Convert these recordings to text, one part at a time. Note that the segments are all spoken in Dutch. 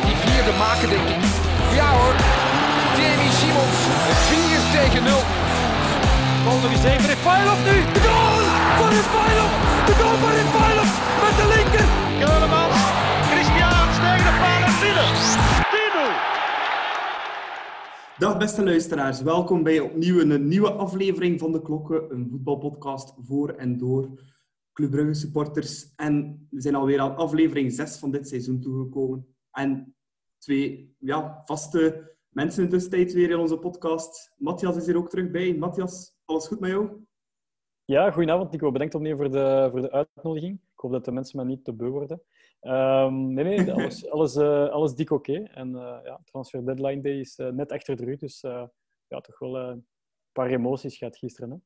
gaat die vierde maken, denk ik. Ja hoor, Jamie Simons, 4 tegen 0. Bal nog eens even Refailov nu. De goal van Refailov. De goal van Refailov met de linker. Keulemans, Christian tegen de paal en binnen. 10-0. Dag beste luisteraars, welkom bij opnieuw een nieuwe aflevering van De Klokken, een voetbalpodcast voor en door Club Brugge supporters. En we zijn alweer aan aflevering 6 van dit seizoen toegekomen. En twee ja, vaste mensen in de tussentijd weer in onze podcast. Matthias is hier ook terug bij. Matthias, alles goed met jou? Ja, goedenavond Nico. Bedankt opnieuw voor de, voor de uitnodiging. Ik hoop dat de mensen me niet te beu worden. Um, nee, nee, alles, alles, uh, alles dik oké. Okay. En uh, ja, transfer deadline day is uh, net achter de rug. Dus ja, toch wel een paar emoties gehad gisteren. Hè?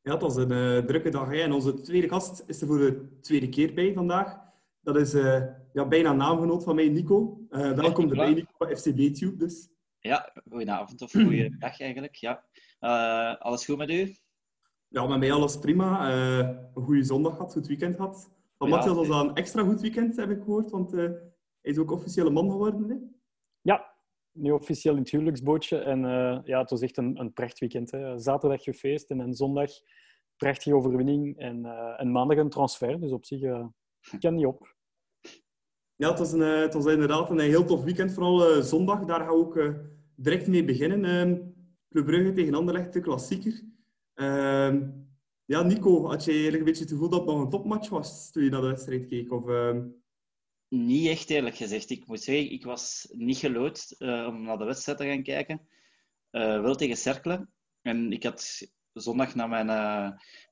Ja, het was een drukke dag. Hè? En onze tweede gast is er voor de tweede keer bij vandaag. Dat is ja, bijna naamgenoot van mij, Nico. welkom erbij, Nico, FCB Tube dus. Ja, goedenavond of goeiedag eigenlijk. Ja. alles goed met u? Ja, met mij alles prima. een goede zondag gehad, goed weekend gehad. Van Matthias was dat een extra goed weekend, heb ik gehoord, want uh, hij is ook officiële man geworden. Hè? Ja, nu officieel in het huwelijksbootje. En uh, ja, het was echt een, een prachtweekend. Hè. Zaterdag gefeest en een zondag prachtige overwinning. En, uh, en maandag een transfer, dus op zich uh, kan niet op. Ja, het was, een, het was inderdaad een heel tof weekend. Vooral zondag, daar gaan we ook direct mee beginnen. Ehm, Club Brugge tegen Anderlecht, de klassieker. Ehm, ja, Nico, had je eigenlijk een beetje het gevoel dat het nog een topmatch was toen je naar de wedstrijd keek? Of, uh... Niet echt, eerlijk gezegd. Ik moet zeggen, ik was niet gelood uh, om naar de wedstrijd te gaan kijken. Uh, wel tegen Cerkelen. En ik had zondag naar mijn,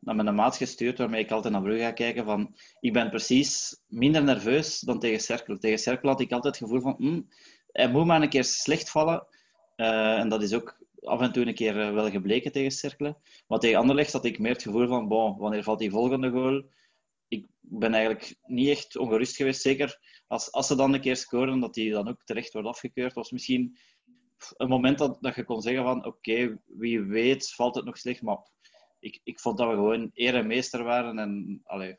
naar mijn maat gestuurd, waarmee ik altijd naar Brugge ga kijken, van ik ben precies minder nerveus dan tegen Cerkelen. Tegen Cerkelen had ik altijd het gevoel van, mm, hij moet maar een keer slecht vallen. en dat is ook af en toe een keer eh, wel gebleken tegen Cerkelen. Maar tegen Anderlecht had ik meer het gevoel van, wanneer valt die volgende goal? Ik ben eigenlijk niet echt ongerust geweest. Zeker als, als ze dan een keer scoren, dat die dan ook terecht wordt afgekeurd. was misschien een moment dat, dat je kon zeggen van, oké, wie weet valt het nog slecht. Maar ik, ik vond dat we gewoon eer en meester waren. En allee,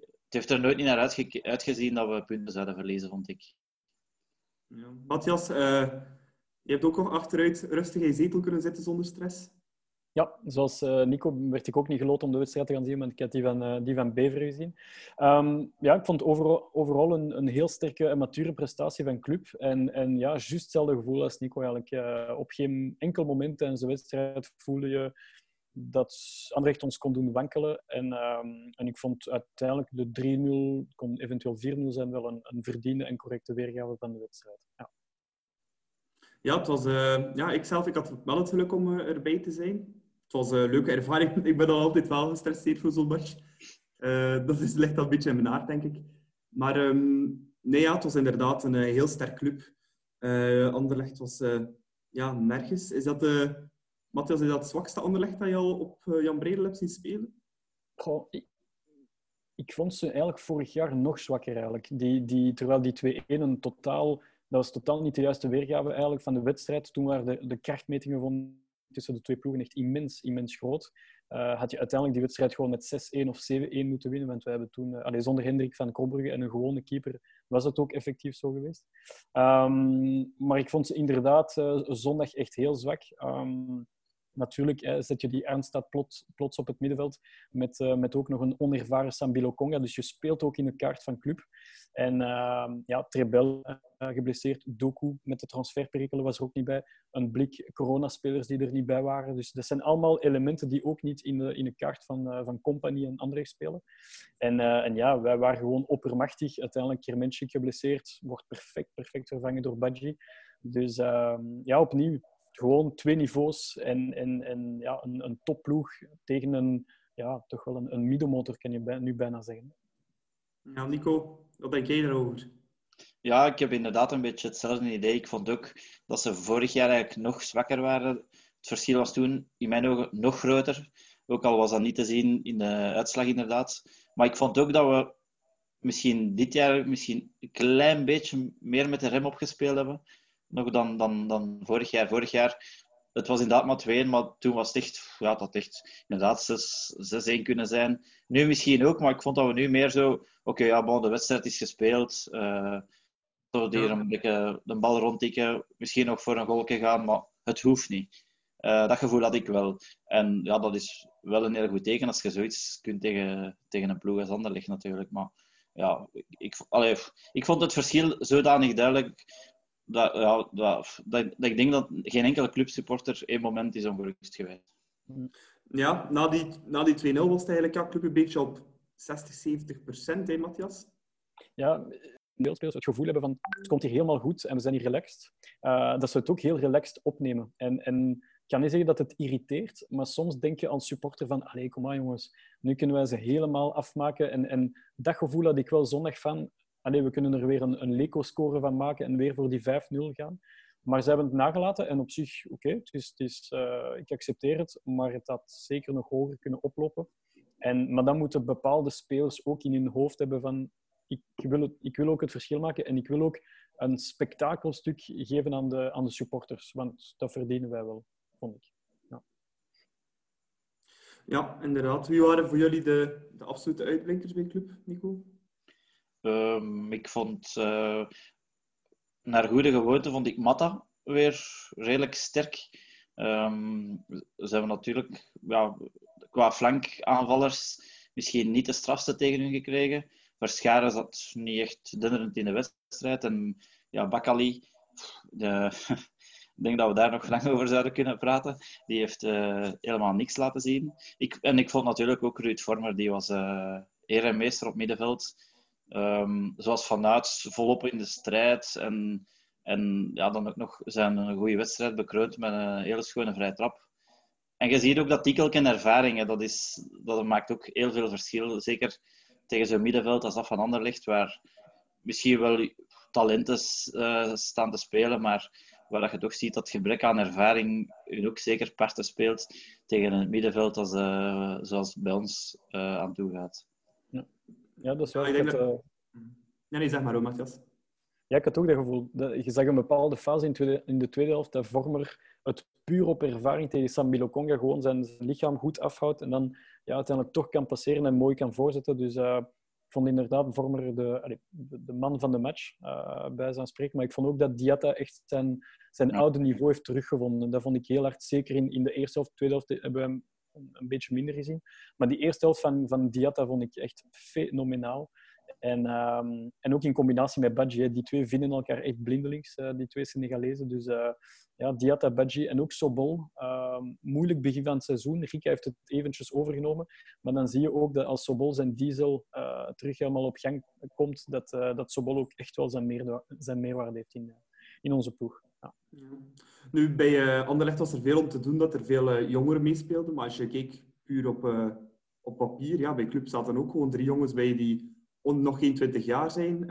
het heeft er nooit niet naar uitgezien dat we punten zouden verliezen, vond ik. Ja. Matthias, uh je hebt ook nog achteruit rustig in je zetel kunnen zitten zonder stress? Ja, zoals uh, Nico werd ik ook niet geloot om de wedstrijd te gaan zien, want ik had die van, uh, die van Beveren gezien. Um, ja, ik vond overal, een, een heel sterke en mature prestatie van club. En, en ja, juist hetzelfde gevoel als Nico eigenlijk. Uh, op geen enkel moment tijdens de wedstrijd voelde je dat Anderlecht ons kon doen wankelen. En, um, en ik vond uiteindelijk de 3-0, kon eventueel 4-0 zijn, wel een, een verdiende en correcte weergave van de wedstrijd. Ja. Ja, het was, ja, ik zelf ik had wel het geluk om erbij te zijn. Het was een leuke ervaring. Ik ben dan altijd wel gestresseerd voor zo'n match. Uh, dat is, ligt al een beetje in mijn aard, denk ik. Maar um, nee, ja, het was inderdaad een heel sterk club. Anderlecht was ja, nergens. Is dat, Matthias, is dat het zwakste Anderlecht dat je al op Jan Bredel hebt zien spelen? Goh, ik, vond ze eigenlijk vorig jaar nog zwakker. Eigenlijk. Die, die, terwijl die 2-1 een totaal dat was totaal niet de juiste weergave eigenlijk van de wedstrijd. Toen waren de, de krachtmetingen van tussen de twee ploegen echt immens, immens groot. Uh, had je uiteindelijk die wedstrijd gewoon met 6-1 of 7-1 moeten winnen. Want we hebben toen, uh, zonder Hendrik van Krombrugge en een gewone keeper, was het ook effectief zo geweest. Um, maar ik vond ze inderdaad uh, zondag echt heel zwak. Um, natuurlijk zet je die Ernst plots, plots op het middenveld met, uh, met ook nog een onervaren Sambilo Conga. Dus je speelt ook in de kaart van club. En uh, ja, Trebel uh, geblesseerd, Doku met de transferperikelen was er ook niet bij. Een blik coronaspelers die er niet bij waren. Dus dat zijn allemaal elementen die ook niet in de, in de kaart van, uh, van Company en anderen spelen. En, en ja, wij waren gewoon oppermachtig. Uiteindelijk Kermenschik geblesseerd, wordt perfect, perfect vervangen door Badji. Dus ehm, ja, opnieuw, gewoon twee niveaus en, en, en ja, een, een topploeg tegen een, ja, toch wel een, een middenmotor, kan je nu bijna zeggen. Ja, Nico, wat denk jij daarover? Ja, ik heb inderdaad een beetje hetzelfde idee. Ik vond ook dat ze vorig jaar eigenlijk nog zwakker waren. Het verschil was toen in mijn ogen nog groter. Ook al was dat niet te zien in de uitslag, inderdaad. Maar ik vond ook dat we misschien dit jaar misschien een klein beetje meer met de rem opgespeeld hebben nog dan, dan, dan vorig jaar. Vorig jaar, het was inderdaad maar 2 maar toen was het echt, ja, dat echt inderdaad 6-1 kunnen zijn. Nu misschien ook, maar ik vond dat we nu meer zo, oké, okay, ja, bon, de wedstrijd is gespeeld. Uh, Zo die er een beetje de bal rondtikken, misschien nog voor een goalje gaan, maar het hoeft niet. Uh, dat gevoel had ik wel. En ja, dat is wel een heel goed teken als je zoiets kunt tegen, tegen een ploeg als Anderlecht natuurlijk. Maar ja, ik, allee, ik vond het verschil zodanig duidelijk dat, ja, dat, dat, dat, ik denk dat geen enkele clubsupporter één moment is ongerust geweest. Ja, na die, na die 2-0 was het eigenlijk ja, club een beetje op 60, 70 procent, hè, Matthias? Ja, deelspelers het gevoel hebben van het komt hier helemaal goed en we zijn hier relaxed. Uh, dat ze het ook heel relaxed opnemen. En, en ik kan niet zeggen dat het irriteert, maar soms denk je als supporter van allee, kom maar jongens, nu kunnen wij ze helemaal afmaken. En, en dat gevoel had ik wel zondag van allee, we kunnen er weer een, een Leco-score van maken en weer voor die 5-0 gaan. Maar ze hebben het nagelaten en op zich, oké, het is, het is, uh, ik accepteer het, maar het had zeker nog hoger kunnen oplopen. En, maar dan moeten bepaalde spelers ook in hun hoofd hebben van ik wil, het, ik wil ook het verschil maken en ik wil ook een spektakelstuk geven aan de, aan de supporters, want dat verdienen wij wel, vond ik. Ja, ja inderdaad. Wie waren voor jullie de, de absolute uitblinkers bij club, Nico? Um, ik vond, uh, naar goede gewoonte, vond ik Matta weer redelijk sterk. Um, ze hebben natuurlijk ja, qua flankaanvallers misschien niet de strafste tegen hun gekregen. Verscharen zat niet echt denderend in de wedstrijd. En ja, Bakali, de, ik denk dat we daar nog lang over zouden kunnen praten. Die heeft uh, helemaal niks laten zien. Ik, en ik vond natuurlijk ook Ruud Vormer, die was uh, eer en meester op middenveld. Um, zoals vanuit volop in de strijd. En, en ja, dan ook nog zijn een goede wedstrijd bekroond met een hele schone vrije trap. En je ziet ook dat tikkelk en ervaringen, dat, is, dat maakt ook heel veel verschil. Zeker tegen zo'n middenveld als dat van Anderlecht, waar misschien wel talenten uh, staan te spelen, maar waar je toch ziet dat gebrek aan ervaring u ook zeker parten speelt tegen een middenveld als, uh, zoals bij ons uh, aan toe gaat. Ja. Ja, dat is wel... Ja, dat... Ja, nee, zeg maar, Matthias. Ja, ik had ook dat gevoel. Je zag een bepaalde fase in, tweede, in de tweede helft dat Vormer het puur op ervaring tegen Sam Conga gewoon zijn lichaam goed afhoudt en dan ja, uiteindelijk toch kan passeren en mooi kan voorzetten. Dus uh, ik vond inderdaad Vormer de, de, man van de match, uh, bij zijn spreken. Maar ik vond ook dat Diatta echt zijn, zijn oude niveau heeft teruggevonden. Dat vond ik heel hard. Zeker in, in de eerste helft, tweede helft hebben we hem een beetje minder gezien. Maar die eerste helft van, van Diatta vond ik echt fenomenaal. En, um, en ook in combinatie met Badji. Die twee vinden elkaar echt blindelings, uh, die twee Senegalezen. Dus uh, ja, Diatta, Badji en ook Sobol. Um, moeilijk begin van het seizoen. Rika heeft het eventjes overgenomen. Maar dan zie je ook dat als Sobol zijn diesel uh, terug helemaal op gang komt, dat, dat Sobol ook echt wel zijn, meerwaarde, zijn meerwaarde heeft in, in onze ploeg. Ja. Nu, bij uh, Anderlecht was er veel om te doen dat er veel jongeren meespeelden. Maar als je keek puur op, op papier, ja, bij club zaten ook gewoon drie jongens bij die nog geen 20 jaar zijn.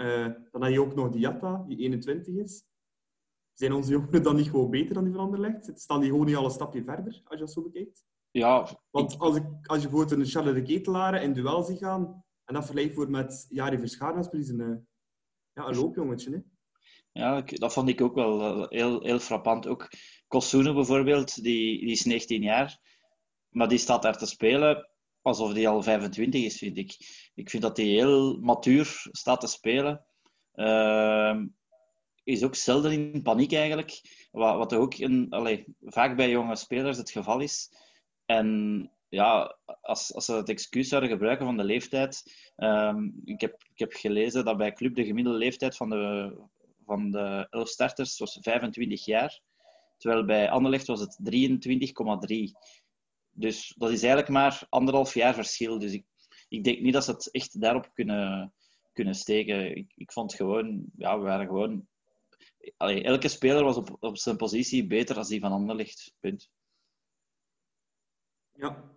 Dan heb je ook nog Diatta, die 21 is. Zijn onze jongeren dan niet gewoon beter dan die van Anderlecht? Staan die gewoon niet al een stapje verder, als je dat zo bekijkt? Ja. Want als, ik, als je bijvoorbeeld een Charles de Ketelaren in duel ziet gaan, en dat vergelijkt wordt met Jari Verscharen, dat is een, eh, ja, een loopjongetje. Hè? Ja, dat vond ik ook wel heel, heel frappant. Ook bijvoorbeeld, die, die is 19 jaar, maar die staat daar te spelen alsof hij al 25 is, vind ik. Ik vind dat hij heel matuur staat te spelen. Uh, is ook zelden in paniek eigenlijk. Wat, wat ook in, allez, vaak bij jonge spelers het geval is. En ja, als, als ze het excuus zouden gebruiken van de leeftijd. Um, ik, heb, ik heb gelezen dat bij Club de gemiddelde leeftijd van de, van de 11 starters was 25 jaar. Terwijl bij Anderlecht was het 23,3. Dus dat is eigenlijk maar anderhalf jaar verschil. Dus ik, ik denk niet dat ze het echt daarop kunnen, kunnen steken. Ik, ik vond gewoon, ja, we waren gewoon. Elke speler was op, op zijn positie beter dan die van Anderlecht. Punt. Ja.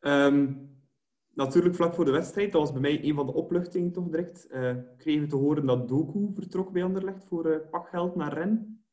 Um, natuurlijk, vlak voor de wedstrijd, dat was bij mij een van de opluchtingen toch direct. Uh, kregen we te horen dat Doku vertrok bij Anderlecht voor uh, pakgeld naar Ren.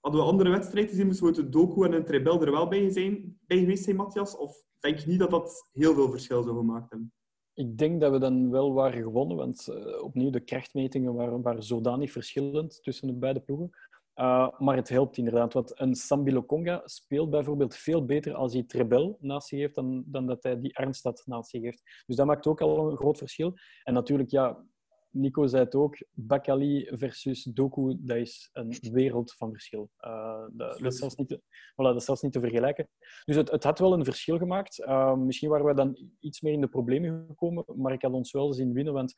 Hadden we andere wedstrijden gezien, moesten we Doku en een Trebel er wel bij, zijn, bij geweest zijn, Matthias? Of denk je niet dat dat heel veel verschil zou gemaakt hebben? Ik denk dat we dan wel waren gewonnen, want uh, opnieuw de krachtmetingen waren zodanig verschillend tussen de beide ploegen. Uh, maar het helpt inderdaad, want een Sambilo Conga speelt bijvoorbeeld veel beter als hij Trebel naast zich heeft dan, dan dat hij die Arnstad naast zich heeft. Dus dat maakt ook al een groot verschil. En natuurlijk, ja, Nico zei het ook, Bakali versus Doku, dat is een wereld van verschil. Uh, dat, dat, is zelfs niet te, voilà, dat is zelfs niet te vergelijken. Dus het, het had wel een verschil gemaakt. Uh, misschien waren we dan iets meer in de problemen gekomen, maar ik had ons wel zien winnen, want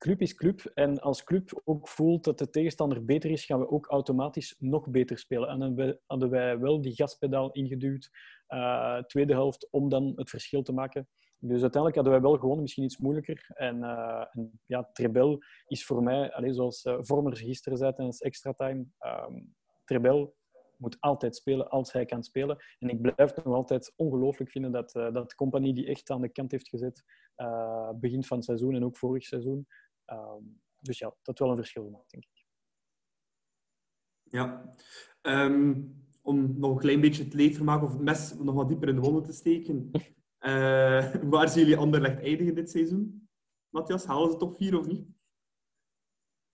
club is club. En als club ook voelt dat de tegenstander beter is, gaan we ook automatisch nog beter spelen. En dan hadden wij wel die gaspedaal ingeduwd, uh, tweede helft, om dan het verschil te maken. Dus uiteindelijk hadden wij wel gewonnen, misschien iets moeilijker. En, uh, en ja, Trebel is voor mij, allez, zoals uh, Vormers gisteren zei tijdens extra time, um, Trebel moet altijd spelen als hij kan spelen. En ik blijf nog altijd ongelooflijk vinden dat, dat de compagnie die echt aan de kant heeft gezet, begin van het seizoen en ook vorig seizoen. Um, dus ja, dat wel een verschil gemaakt, denk ik. Ja. Um, om nog een klein beetje het leedvermaak of het mes nog wat dieper in de wonden te steken. Uh, waar zien jullie Anderlecht eindigen dit seizoen? Matthias, halen ze top 4 of niet?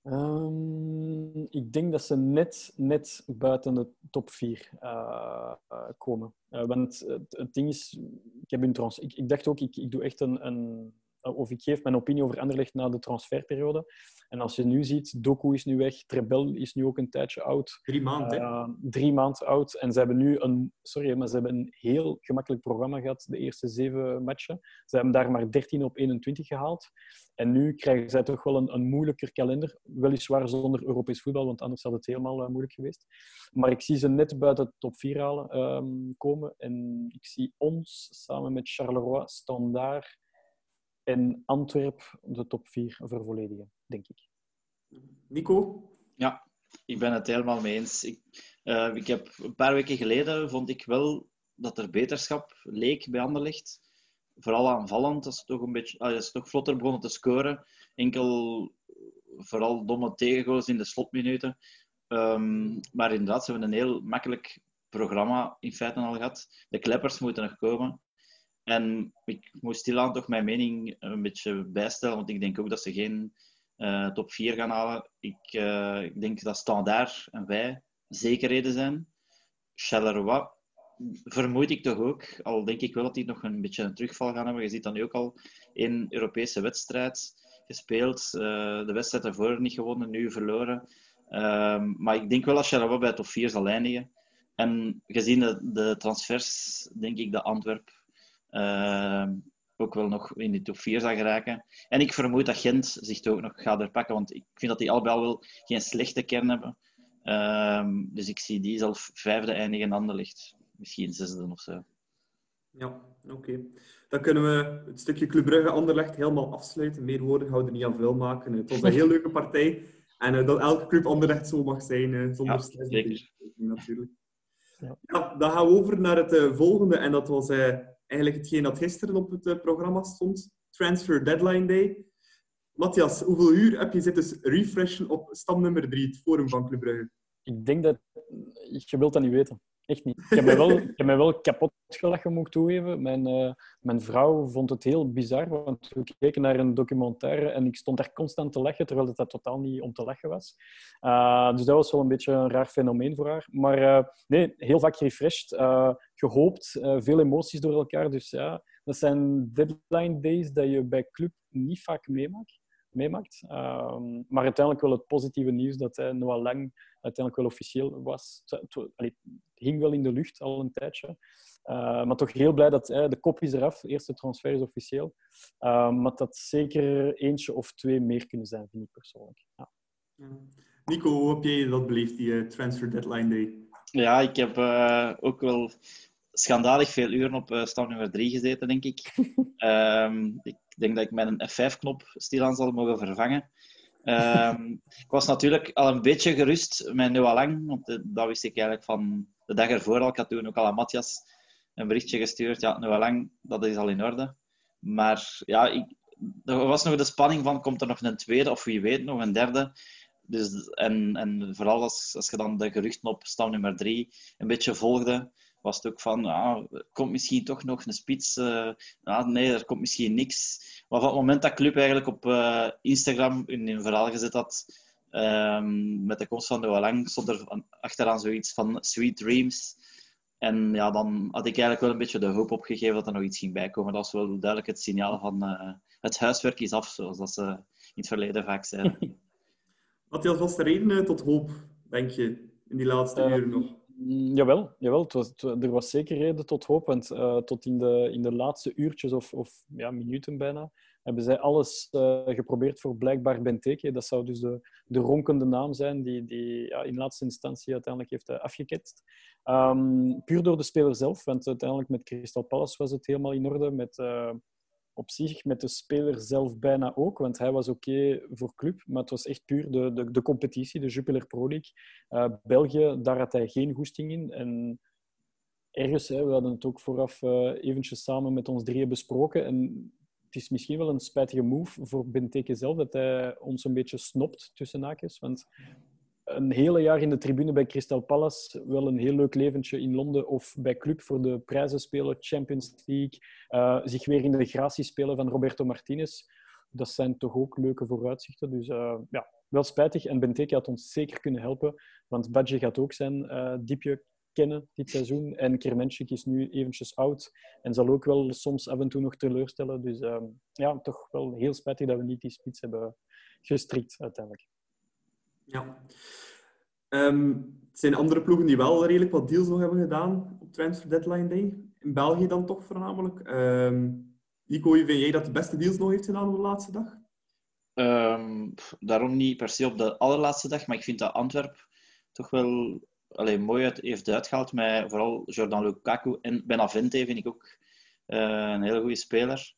Um, ik denk dat ze net, net buiten de top 4 uh, uh, komen. Uh, want het, het, ding is, ik, heb een trans ik, ik dacht ook, ik, ik doe echt een, een of ik geef mijn opinie over Anderlecht na de transferperiode. En als je nu ziet, Doku is nu weg, Trebel is nu ook een tijdje oud. Drie maanden, uh, Drie maanden oud. En ze hebben nu een, sorry, maar ze hebben een heel gemakkelijk programma gehad, de eerste zeven matchen. Ze hebben daar maar 13 op 21 gehaald. En nu krijgen zij toch wel een, een moeilijker kalender. Weliswaar zonder Europees voetbal, want anders had het helemaal uh, moeilijk geweest. Maar ik zie ze net buiten de top 4 halen um, komen. En ik zie ons samen met Charleroi, Standaard en Antwerp de top 4 vervolledigen, denk ik. Nico? Ja, ik ben het helemaal mee eens. Ik, uh, ik heb een paar weken geleden vond ik wel dat er beterschap leek bij Anderlecht. Vooral aanvallend, dat ze toch een beetje, uh, ze toch vlotter begonnen te scoren. Enkel vooral domme tegengoals in de slotminuten. Um, maar inderdaad, ze hebben een heel makkelijk programma in feite al gehad. De kleppers moeten nog komen. En ik moest stilaan toch mijn mening een beetje bijstellen, want ik denk ook dat ze geen uh, top 4 gaan halen. Ik, uh, ik, denk dat Standaard en wij zekerheden zijn. Charleroi vermoed ik toch ook, al denk ik wel dat die nog een beetje een terugval gaan hebben. Je ziet dan nu ook al in Europese wedstrijd gespeeld. Uh, de wedstrijd ervoor niet gewonnen, nu verloren. Ehm, maar ik denk wel dat Charleroi bij top 4 zal eindigen. En gezien de, de transfers, denk ik dat Antwerp uh, ook wel nog in de top 4 zal geraken. En ik vermoed dat Gent zich ook nog gaat herpakken, want ik vind dat die allebei wel geen slechte kern hebben. Uh, dus ik zie die zelf vijfde eindigen en ligt Misschien zesde of zo. Ja, oké. Okay. Dan kunnen we het stukje Club Brugge Anderlecht helemaal afsluiten. Meer woorden gaan we er niet aan veel maken. Het was een heel leuke partij. En uh, dat elke club Anderlecht zo mag zijn, uh, zonder ja, stress. Zeker. Natuurlijk. Ja. ja. dan gaan we over naar het uh, volgende. En dat was eigenlijk hetgeen dat gisteren op het uh, programma stond. Transfer Deadline Day. Matthias, hoeveel uur heb je zitten refreshen op stamnummer 3, het forum van Club Brugge? Ik denk dat... Je wilt dat niet weten. Echt niet. Ik heb mij wel, ik heb wel kapot gelachen, moet ik toegeven. Mijn, uh, mijn vrouw vond het heel bizar, want we keken naar een documentaire en ik stond daar constant te lachen, terwijl het dat totaal niet om te lachen was. Uh, dus dat was wel een beetje een raar fenomeen voor haar. Maar uh, nee, heel vaak refreshed, gehoopt, veel emoties door elkaar. Dus ja, dat zijn deadline days dat je bij club niet vaak meemaakt meemaakt. Um, maar uiteindelijk wel het positieve nieuws dat hij Noah Lang uiteindelijk wel officieel was. Het, het hing wel in de lucht al een tijdje. Uh, maar toch heel blij dat de kop is eraf. De eerste transfer is officieel. Uh, maar dat zeker eentje of twee meer kunnen zijn, vind ik persoonlijk. Ja. Nico, hoe heb jij dat beleefd, die transfer deadline day? Ja, ik heb ook wel schandalig veel uren op uh, stap nummer 3 gezeten, denk ik. um, ik denk dat ik mijn F5-knop stilaan zal mogen vervangen. Um, ik was natuurlijk al een beetje gerust met Noah Lang, want uh, dat wist ik eigenlijk van de dag ervoor al. Ik had toen ook al aan Matthias een berichtje gestuurd. Ja, Noah Lang, dat is al in orde. Maar ja, ik, er was nog de spanning van, komt er nog een tweede of wie weet nog een derde? Dus, en, en vooral als, als je dan de geruchten op stap nummer 3 een beetje volgde, was het ook van, ja, er komt misschien toch nog een spits. Uh, ja, nee, er komt misschien niks. Maar van het moment dat Club eigenlijk op uh, Instagram in een verhaal gezet had, um, met de komst van de Walang, stond er achteraan zoiets van Sweet Dreams. En ja, dan had ik eigenlijk wel een beetje de hoop opgegeven dat er nog iets ging bijkomen. Dat was wel duidelijk het signaal van uh, het huiswerk is af, zoals dat ze het verleden vaak zeiden. Matthias, was er reden tot hoop, denk je, in die laatste Uh, uren nog? Mm, Jawel, jawel het was, er was zeker reden tot hoop. Want eh, tot in de, in de laatste uurtjes of, of ja, minuten bijna hebben zij alles eh, geprobeerd voor blijkbaar Benteke. Dat zou dus de, de ronkende naam zijn die, die ja, in laatste instantie uiteindelijk heeft uh, afgeketst. Um, puur door de speler zelf, want uiteindelijk met Crystal Palace was het helemaal in orde. Met, op zich met de speler zelf bijna ook, want hij was oké voor club, maar het was echt puur de, de, de competitie, de Jupiler Pro League. Uh, België, daar had hij geen goesting in. En ergens, hè, we hadden het ook vooraf uh, eventjes samen met ons drieën besproken. En het is misschien wel een spijtige move voor Benteke zelf, dat hij ons een beetje snopt tussen haakjes. Want een hele jaar in de tribune bij Crystal Palace, wel een heel leuk leventje in Londen of bij club voor de prijzen spelen, Champions League, uh, zich weer in de gratie spelen van Roberto Martinez. Dat zijn toch ook leuke vooruitzichten. Dus uh, ja, wel spijtig. En Benteke had ons zeker kunnen helpen, want Badje gaat ook zijn uh, diepje kennen dit seizoen. En Kermenschik is nu eventjes oud en zal ook wel soms af en toe nog teleurstellen. Dus uh, ja, toch wel heel spijtig dat we niet die spits hebben gestrikt uiteindelijk. Ja. Um, het zijn andere ploegen die wel redelijk wat deals nog hebben gedaan op Transfer Deadline Day. In België dan toch voornamelijk. Um, Nico, vind jij dat de beste deals nog heeft gedaan op de laatste dag? Um, daarom niet per se op de allerlaatste dag, maar ik vind dat Antwerp toch wel allee, mooi uit, heeft uitgehaald met vooral Jordan Lukaku en Benavente vind ik ook uh, een hele goede speler.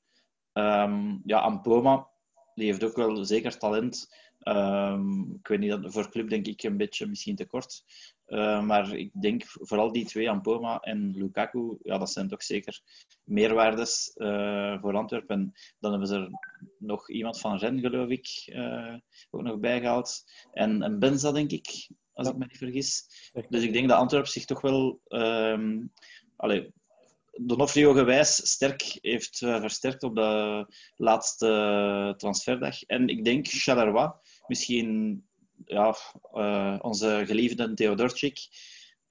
ja, Ampoma, die heeft ook wel zeker talent. Um, ik weet niet, dat voor club denk ik een beetje misschien te kort. Uh, maar ik denk vooral die twee, Ampoma en Lukaku, ja, dat zijn toch zeker meerwaardes uh, voor Antwerpen. En dan hebben ze er nog iemand van Ren, geloof ik, uh, ook nog bijgehaald. En, en Benza, denk ik, als ja. ik me niet vergis. Dus ik denk dat Antwerpen zich toch wel... Um, allee, Donofrio gewijs sterk heeft uh, versterkt op de laatste transferdag. En ik denk Charleroi, misschien ja, uh, onze geliefde Theodorczyk,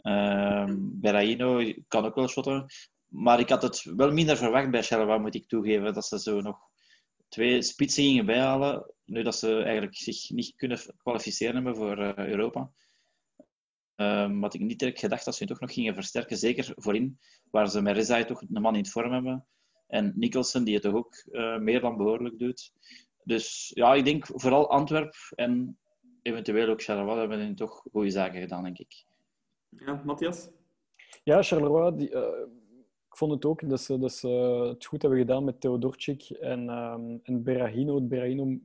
uh, Berraino kan ook wel shotten. Maar ik had het wel minder verwacht bij Charleroi, moet ik toegeven, dat ze zo nog twee spitsen gingen bijhalen, nu dat ze eigenlijk zich niet kunnen kwalificeren voor uh, Europa. Um, had ik niet direct gedacht dat ze toch nog gingen versterken. Zeker voorin, waar ze met Rezai toch een man in het vorm hebben. En Nicholson, die het toch ook uh, meer dan behoorlijk doet. Dus ja, ik denk vooral Antwerp en eventueel ook Charleroi hebben toch goede zaken gedaan, denk ik. Ja, Matthias? Ja, Charleroi, die, uh, ik vond het ook dat ze, dat ze het goed hebben gedaan met Theodorczyk en, um, en Berahino. Berahino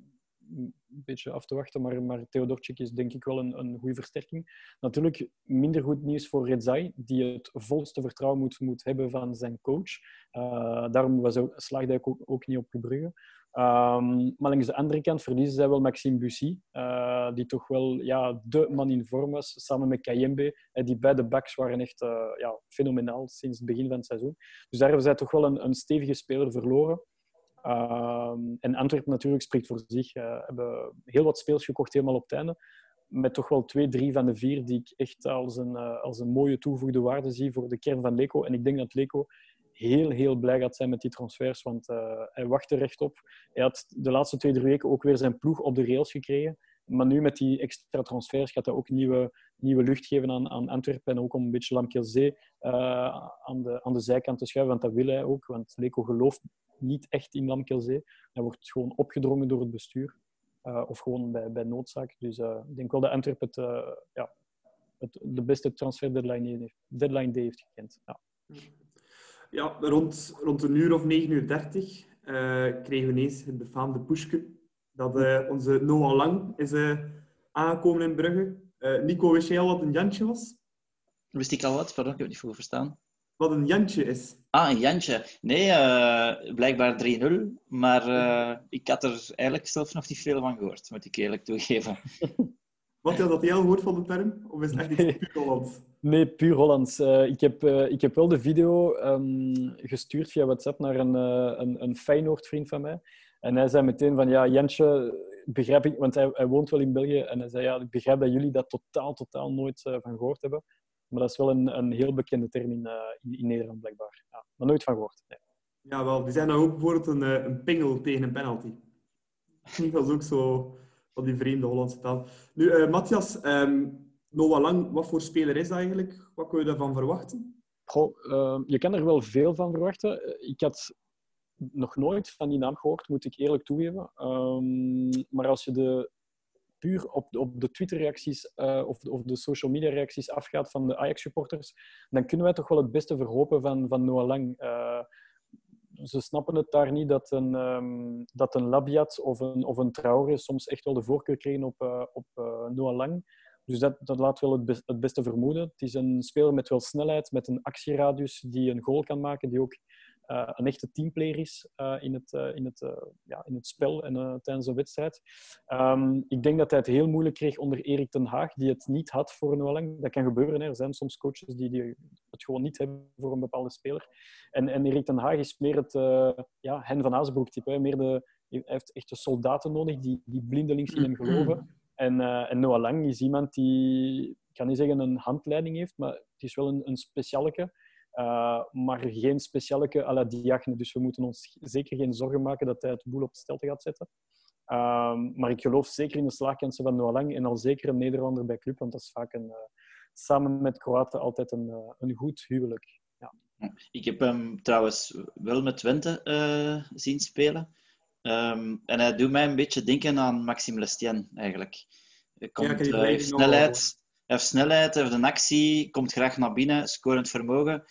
een beetje af te wachten, maar, maar Theodorczyk is denk ik wel een, een goede versterking. Natuurlijk minder goed nieuws voor Redzai, die het volste vertrouwen moet, moet hebben van zijn coach. Uh, daarom was ook, slaagde hij ook, ook niet op Brugge. Um, maar langs de andere kant verliezen zij wel Maxime Bussy, uh, die toch wel ja, de man in vorm was, samen met Kayembe. Uh, die beide backs waren echt ja, fenomenaal sinds het begin van het seizoen. Dus daar hebben zij toch wel een, een stevige speler verloren. Um, en Antwerpen natuurlijk spreekt voor zich. Uh, hebben heel wat speels gekocht helemaal op het einde. Met toch wel twee, drie van de vier die ik echt als een, uh, als een mooie toegevoegde waarde zie voor de kern van Leco. En ik denk dat Leco heel, heel blij gaat zijn met die transfers, want uh, hij wachtte rechtop. Hij had de laatste twee, drie weken ook weer zijn ploeg op de rails gekregen. Maar nu met die extra transfers gaat hij ook nieuwe, nieuwe lucht geven aan, aan Antwerpen. En ook om een beetje Lamkelzee uh, aan, de, aan de zijkant te schuiven, want dat wil hij ook. Want Leco gelooft niet echt in Lamkelzee. Hij wordt gewoon opgedrongen door het bestuur. Uh, of gewoon bij, bij noodzaak. Dus uh, ik denk wel dat Antwerpen het, ja, het, de beste transfer deadline, deadline heeft gekend. Ja, ja rond, rond een uur of 9 uur 30 kregen we ineens het befaamde pushke. Dat onze Noah Lang is aangekomen in Brugge. Nico, wist jij al wat een Jantje was? Wist ik al wat? Pardon, ik heb het niet goed verstaan wat een Jantje is. Ah, een Jantje. Nee, uh, blijkbaar 3-0. Maar uh, ik had er eigenlijk zelf nog niet veel van gehoord, moet ik eerlijk toegeven. Wat had dat jij al gehoord van de term? Of is het echt iets puur Hollands? Nee, puur Hollands. Uh, ik, heb, ik heb wel de video um, gestuurd via WhatsApp naar een, een, een Feyenoord-vriend van mij. En hij zei meteen van, ja, Jantje, begrijp ik... Want hij, hij woont wel in België. En hij zei, ja, ik begrijp dat jullie dat totaal, totaal nooit van gehoord hebben. Maar dat is wel een, een heel bekende term in, uh, in, in, Nederland, blijkbaar. Ja, maar nooit van gehoord. Nee. Ja, wel. Die zijn nou ook bijvoorbeeld een, een pingel tegen een penalty. Dat is ook zo van die vreemde Hollandse taal. Nu, uh, Matthias, ehm, Noah Lang, wat voor speler is dat eigenlijk? Wat kun je daarvan verwachten? Goh, uh, je kan er wel veel van verwachten. Ik had nog nooit van die naam gehoord, moet ik eerlijk toegeven. Um, maar als je de, puur op op de Twitter-reacties uh, of, of, de social media-reacties afgaat van de Ajax-supporters, dan kunnen wij toch wel het beste verhopen van, van Noah Lang. Uh, ze snappen het daar niet dat een, um, dat een Labiat of een, of een Traoré soms echt wel de voorkeur kregen op, uh, op Noah Lang. Dus dat, dat laat wel het, het beste vermoeden. Het is een speler met wel snelheid, met een actieradius die een goal kan maken, die ook een echte teamplayer is uh, in, het, uh, in, het, ja, in het spel en tijdens een wedstrijd. Um, ik denk dat hij het heel moeilijk kreeg onder Erik ten Haag, die het niet had voor een lang. Dat kan gebeuren. Hè. Er zijn soms coaches die, die, het gewoon niet hebben voor een bepaalde speler. En, en Erik ten Haag is meer het ja, Hen van Azenbroek type. Meer de, hij heeft echt de soldaten nodig die, die blindelings in hem geloven. En, en Noah Lang is iemand die, ik kan niet zeggen een handleiding heeft, maar het is wel een, een specialeke. Uh, maar geen specialeke à la Diagne. Dus we moeten ons zeker geen zorgen maken dat hij het boel op de stelte gaat zetten. Uh, maar ik geloof zeker in de slaagkansen van Noah Lang en al zeker een Nederlander bij club, want dat is vaak een, uh, samen met Kroaten altijd een, eh, een goed huwelijk. Ja. Ik heb hem trouwens wel met Twente zien spelen. Um, en hij doet mij een beetje denken aan Maxime Lestien eigenlijk. Hij komt, ja, snelheid, heeft snelheid, heeft een actie, komt graag naar binnen, scorend vermogen.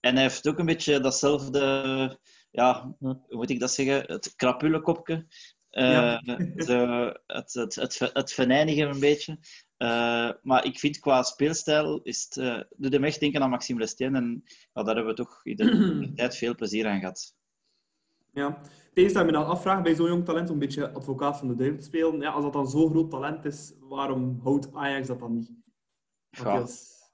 En hij heeft ook een beetje datzelfde, ja, hoe moet ik dat zeggen, het krapulenkopje. Uh, ja. de, het, het, het, het venijnigen een beetje. Uh, maar ik vind qua speelstijl is het, uh, doet hem echt denken aan Maxime Lestien. En ja, daar hebben we toch iedere tijd veel plezier aan gehad. Ja, het dat me dan afvraagt bij zo'n jong talent om een beetje advocaat van de duivel te spelen. Ja, als dat dan zo'n groot talent is, waarom houdt Ajax dat dan niet? Ja.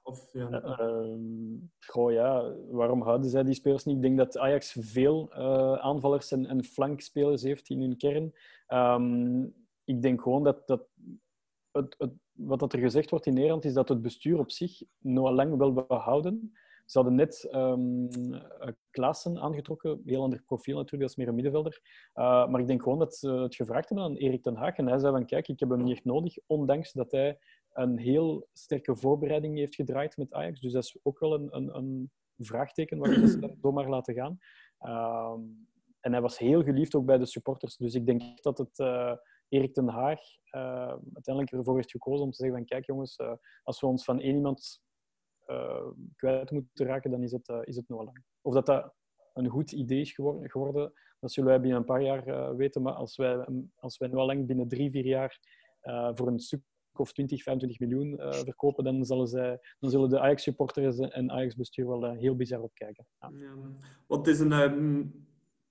Of, ja. Uh, goh, ja, waarom houden zij die spelers niet? Ik denk dat Ajax veel uh, aanvallers en, en flankspelers heeft in hun kern. Um, ik denk gewoon dat, dat het, het, wat dat er gezegd wordt in Nederland is dat het bestuur op zich nog lang wil behouden. Ze hadden net um, Klaassen aangetrokken, heel ander profiel natuurlijk, is meer een middenvelder. Uh, maar ik denk gewoon dat ze het gevraagd hebben aan Erik ten Haag. En hij zei van, kijk, ik heb hem niet echt nodig, ondanks dat hij een heel sterke voorbereiding heeft gedraaid met Ajax. Dus dat is ook wel een, een, een vraagteken waar ze zomaar laten gaan. Um, en hij was heel geliefd ook bij de supporters. Dus ik denk dat het uh, Erik ten Haag uh, uiteindelijk ervoor heeft gekozen om te zeggen van kijk jongens, uh, als we ons van één iemand kwijt moeten raken, dan is het, is het lang. Of dat dat een goed idee is geworden, geworden dat zullen wij binnen een paar jaar weten. Maar als wij, als wij nu lang binnen drie, vier jaar voor een stuk of 20, 25 miljoen uh, verkopen, dan zullen, zij, dan zullen de Ajax-supporters en Ajax-bestuur wel uh, heel bizar opkijken. Ja. Ja, want het is een, um,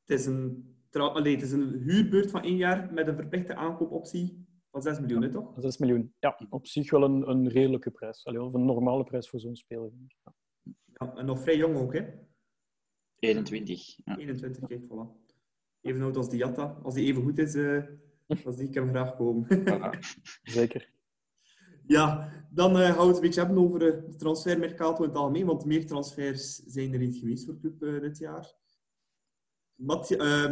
het is een, allee, het is een huurbeurt van één jaar met een verplichte aankoopoptie van 6 miljoen, ja, toch? 6 miljoen, ja. Op zich wel een, een redelijke prijs. Allee, of een normale prijs voor zo'n speler. Ja. ja. en nog vrij jong ook, hè? 21. Ja. 21, kijk, voilà. Even oud als Diatta. Als die even goed is, uh, als die kan graag komen. Ja, zeker. Ja, dan uh, we het een beetje over uh, de transfermercato in het algemeen, want meer transfers zijn er niet geweest voor club uh, dit jaar.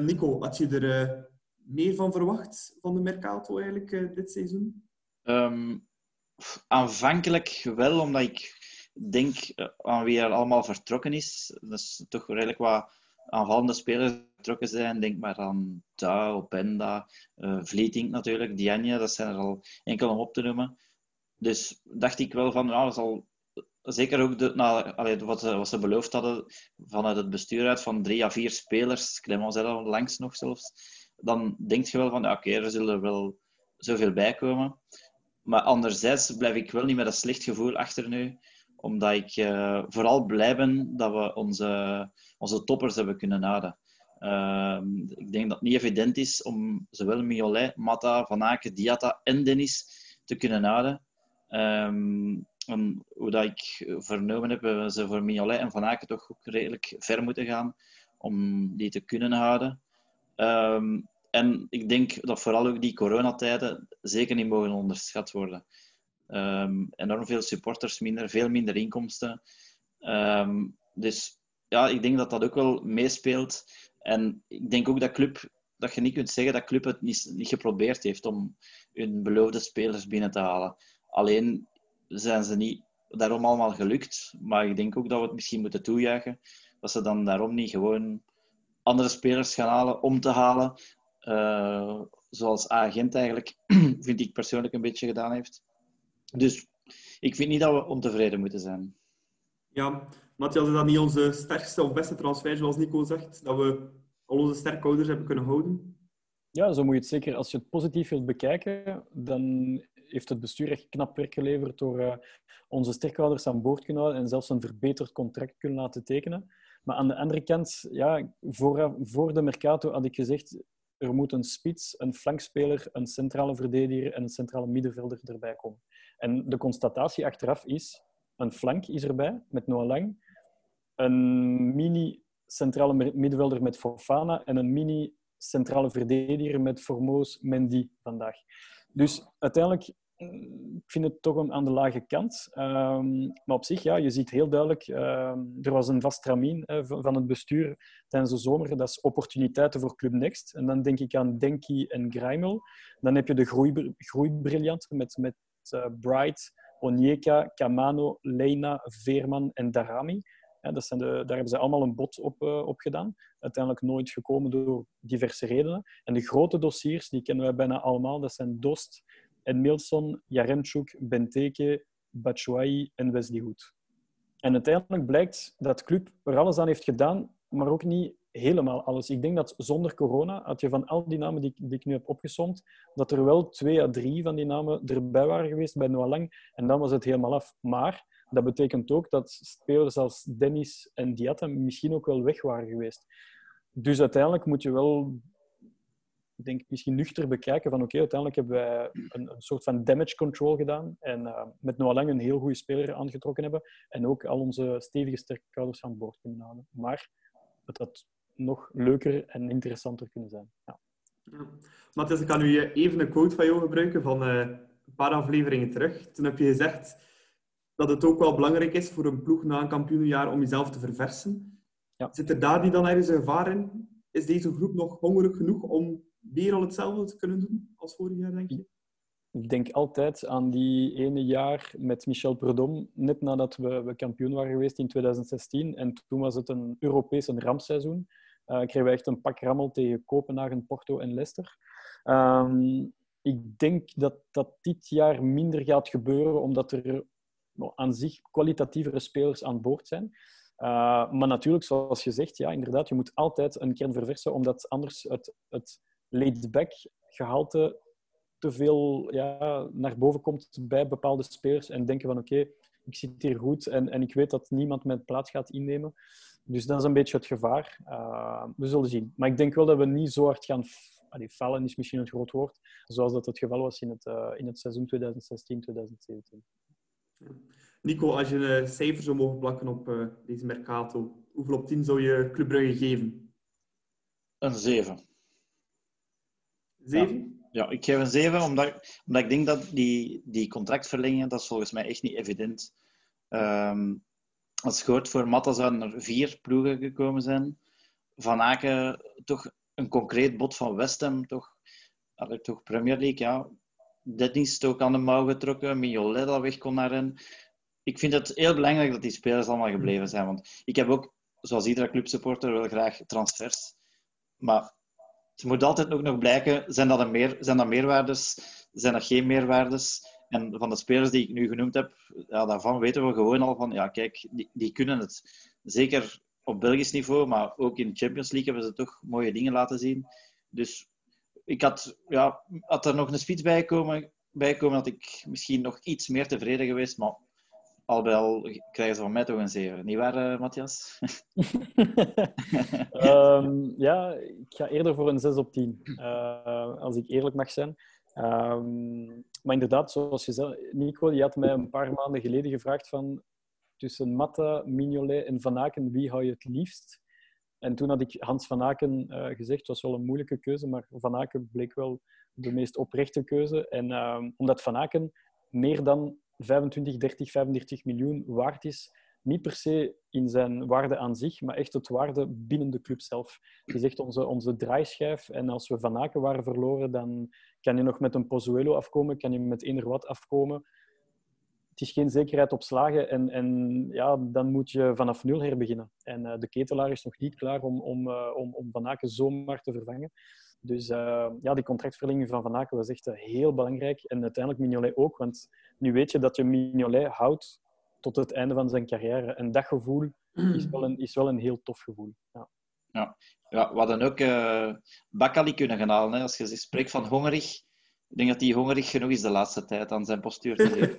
Nico, had je er meer van verwacht van de mercato eigenlijk dit seizoen? Um, aanvankelijk wel, omdat ik denk aan wie er allemaal vertrokken is. Is toch redelijk wat aanvallende spelers vertrokken zijn. Denk maar aan Tau, Openda, Vleeting natuurlijk, Dianje, dat zijn er al enkel om op te noemen. Dus dacht ik wel van, dat zal zeker ook de, nou, wat, wat, ze beloofd hadden vanuit het bestuur uit, van drie à vier spelers, Clemens zei dat langs nog zelfs, dan denk je wel van, ja, oké, er zullen wel zoveel bij komen. Maar anderzijds blijf ik wel niet met een slecht gevoel achter nu, omdat ik uh, vooral blij ben dat we onze, onze toppers hebben kunnen houden. Uh, ik denk dat het niet evident is om zowel Miolet, Mata, Van Aken, Diata en Dennis te kunnen houden. Um, en hoe dat ik vernomen heb, hebben ze voor Mignolet en Van Aken toch ook redelijk ver moeten gaan om die te kunnen houden. Um, en ik denk dat vooral ook die coronatijden zeker niet mogen onderschat worden. Um, enorm veel supporters, minder, veel minder inkomsten. Dus ja, ik denk dat dat ook wel meespeelt. En ik denk ook dat club dat je niet kunt zeggen dat club het niet, niet geprobeerd heeft om hun beloofde spelers binnen te halen. Alleen zijn ze niet daarom allemaal gelukt. Maar ik denk ook dat we het misschien moeten toejuichen. Dat ze dan daarom niet gewoon andere spelers gaan halen om te halen. Uh, zoals agent eigenlijk, vind ik persoonlijk een beetje gedaan heeft. Dus ik vind niet dat we ontevreden moeten zijn. Ja, Matthias, is dat niet onze sterkste of beste transfer, zoals Nico zegt? Dat we al onze sterkhouders hebben kunnen houden? Ja, zo moet je het zeker. Als je het positief wilt bekijken, dan heeft het bestuur echt knap werk geleverd door uh, onze sterkhouders aan boord kunnen houden en zelfs een verbeterd contract kunnen laten tekenen. Maar aan de andere kant, ja, voor, voor de Mercato had ik gezegd, er moet een spits, een flankspeler, een centrale verdediger en een centrale middenvelder erbij komen. En de constatatie achteraf is, een flank is erbij met Noah Lang, een mini centrale middenvelder met Fofana en een mini centrale verdediger met Formoos Mendy vandaag. Dus uiteindelijk ik vind het toch aan de lage kant. Um, maar op zich, ja, je ziet heel duidelijk, um, er was een vast tramien uh, van het bestuur tijdens de zomer. Dat is opportuniteiten voor Club Next. En dan denk ik aan Denki en Grijmel. Dan heb je de groei, groeibriljanten met, met uh, Bright, Onyeka, Kamano, Leina, Veerman en Darami. Dat zijn de, daar hebben ze allemaal een bod op, uh, op gedaan. Uiteindelijk nooit gekomen door diverse redenen. En de grote dossiers, die kennen wij bijna allemaal. Dat zijn Dost, Edmilson, Jaremchuk, Benteke, Batshuayi en Wesley Hoed. En uiteindelijk blijkt dat club er alles aan heeft gedaan, maar ook niet helemaal alles. Ik denk dat zonder corona had je van al die namen die, die ik nu heb opgesomd, dat er wel twee à drie van die namen erbij waren geweest bij Noah Lang. En dan was het helemaal af. Maar dat betekent ook dat spelers als Dennis en Diatta misschien ook wel weg waren geweest. Dus uiteindelijk moet je wel denk ik, misschien nuchter bekijken van oké, uiteindelijk hebben wij een, een, soort van damage control gedaan en uh, met Noah Lang een heel goede speler aangetrokken hebben en ook al onze stevige sterkouders aan boord kunnen halen. Maar het had nog leuker en interessanter kunnen zijn. Ja. Ja. Matthias, ik kan nu even een quote van jou gebruiken van uh, een paar afleveringen terug. Toen heb je gezegd dat het ook wel belangrijk is voor een ploeg na een kampioenenjaar om jezelf te verversen. Ja. Zit er daar niet dan ergens een gevaar in? Is deze groep nog hongerig genoeg om weer al hetzelfde te kunnen doen als vorig jaar, denk je? Ik denk altijd aan die ene jaar met Michel Prudhomme, net nadat we, we kampioen waren geweest in 2016. En toen was het een Europees een rampseizoen. Uh, kregen we echt een pak rammel tegen Kopenhagen, Porto en Leicester. Um, ik denk dat dat dit jaar minder gaat gebeuren, omdat er aan zich kwalitatievere spelers aan boord zijn. Uh, maar natuurlijk, zoals je zegt, ja, inderdaad, je moet altijd een kern verversen, omdat anders het, het laid-back gehalte te veel ja, naar boven komt bij bepaalde spelers en denken van oké, ik zit hier goed en, en ik weet dat niemand mijn plaats gaat innemen. Dus dat is een beetje het gevaar. Uh, we zullen zien. Maar ik denk wel dat we niet zo hard gaan allee, vallen, is misschien een groot woord, zoals dat het geval was in het, uh, in het seizoen 2016-2017. Nico, als je een cijfer zou mogen plakken op uh, deze Mercato, hoeveel op 10 zou je Club Brugge geven? Een 7. Zeven? Ja. ik geef een zeven, omdat, omdat ik denk dat die, die contractverlengingen, dat is volgens mij echt niet evident. Um, als je hoort, voor Matta zouden er vier ploegen gekomen zijn. Van Aken toch een concreet bod van West Ham, toch, toch Premier League, ja. Dennis is ook aan de mouw getrokken, Mignolet dat weg kon naar hen. Ik vind het heel belangrijk dat die spelers allemaal gebleven zijn, want ik heb ook, zoals iedere clubsupporter, wel graag transfers. Maar het moet altijd ook nog blijken, zijn dat, een meer, zijn dat meerwaardes, zijn dat geen meerwaardes? En van de spelers die ik nu genoemd heb, ja, daarvan weten we gewoon al van, ja kijk, die, die kunnen het. Zeker op Belgisch niveau, maar ook in de Champions League hebben ze toch mooie dingen laten zien. Dus ik had, ja, had er nog een spits bij komen, bij komen, had ik misschien nog iets meer tevreden geweest. Maar al al krijgen ze van mij toch een 7. Niet waar, uh, Matthias? um, ja, ik ga eerder voor een 6 op 10, uh, eh, als ik eerlijk mag zijn. Um, maar inderdaad, zoals je zei, Nico, je had mij een paar maanden geleden gevraagd van tussen Matta, Mignolet en Van Aken, wie hou je het liefst? En toen had ik Hans Van Aken uh, gezegd, het was wel een moeilijke keuze, maar Van Aken bleek wel de meest oprechte keuze. En uh, omdat Van Aken meer dan 25, 30, 35 miljoen waard is, Niet per se in zijn waarde aan zich, maar echt het waarde binnen de club zelf. Het is echt onze, onze draaischijf. En als we Van Aken waren verloren, dan kan je nog met een Pozuelo afkomen, kan je met eender wat afkomen. Het is geen zekerheid op slagen en, en ja, dan moet je vanaf nul herbeginnen. En uh, de ketelaar is nog niet klaar om, om, uh, om, om Van Aken zomaar te vervangen. Dus uh, ja, die contractverlenging van Van Aken was echt heel belangrijk. En uiteindelijk Mignolet ook, want nu weet je dat je Mignolet houdt tot het einde van zijn carrière. En dat gevoel is wel een, is wel een heel tof gevoel. Ja. Ja. Ja, we hadden ook uh, Bakali kunnen gaan halen. Hè. Als je spreekt van hongerig, ik denk dat hij hongerig genoeg is de laatste tijd aan zijn postuur te geven.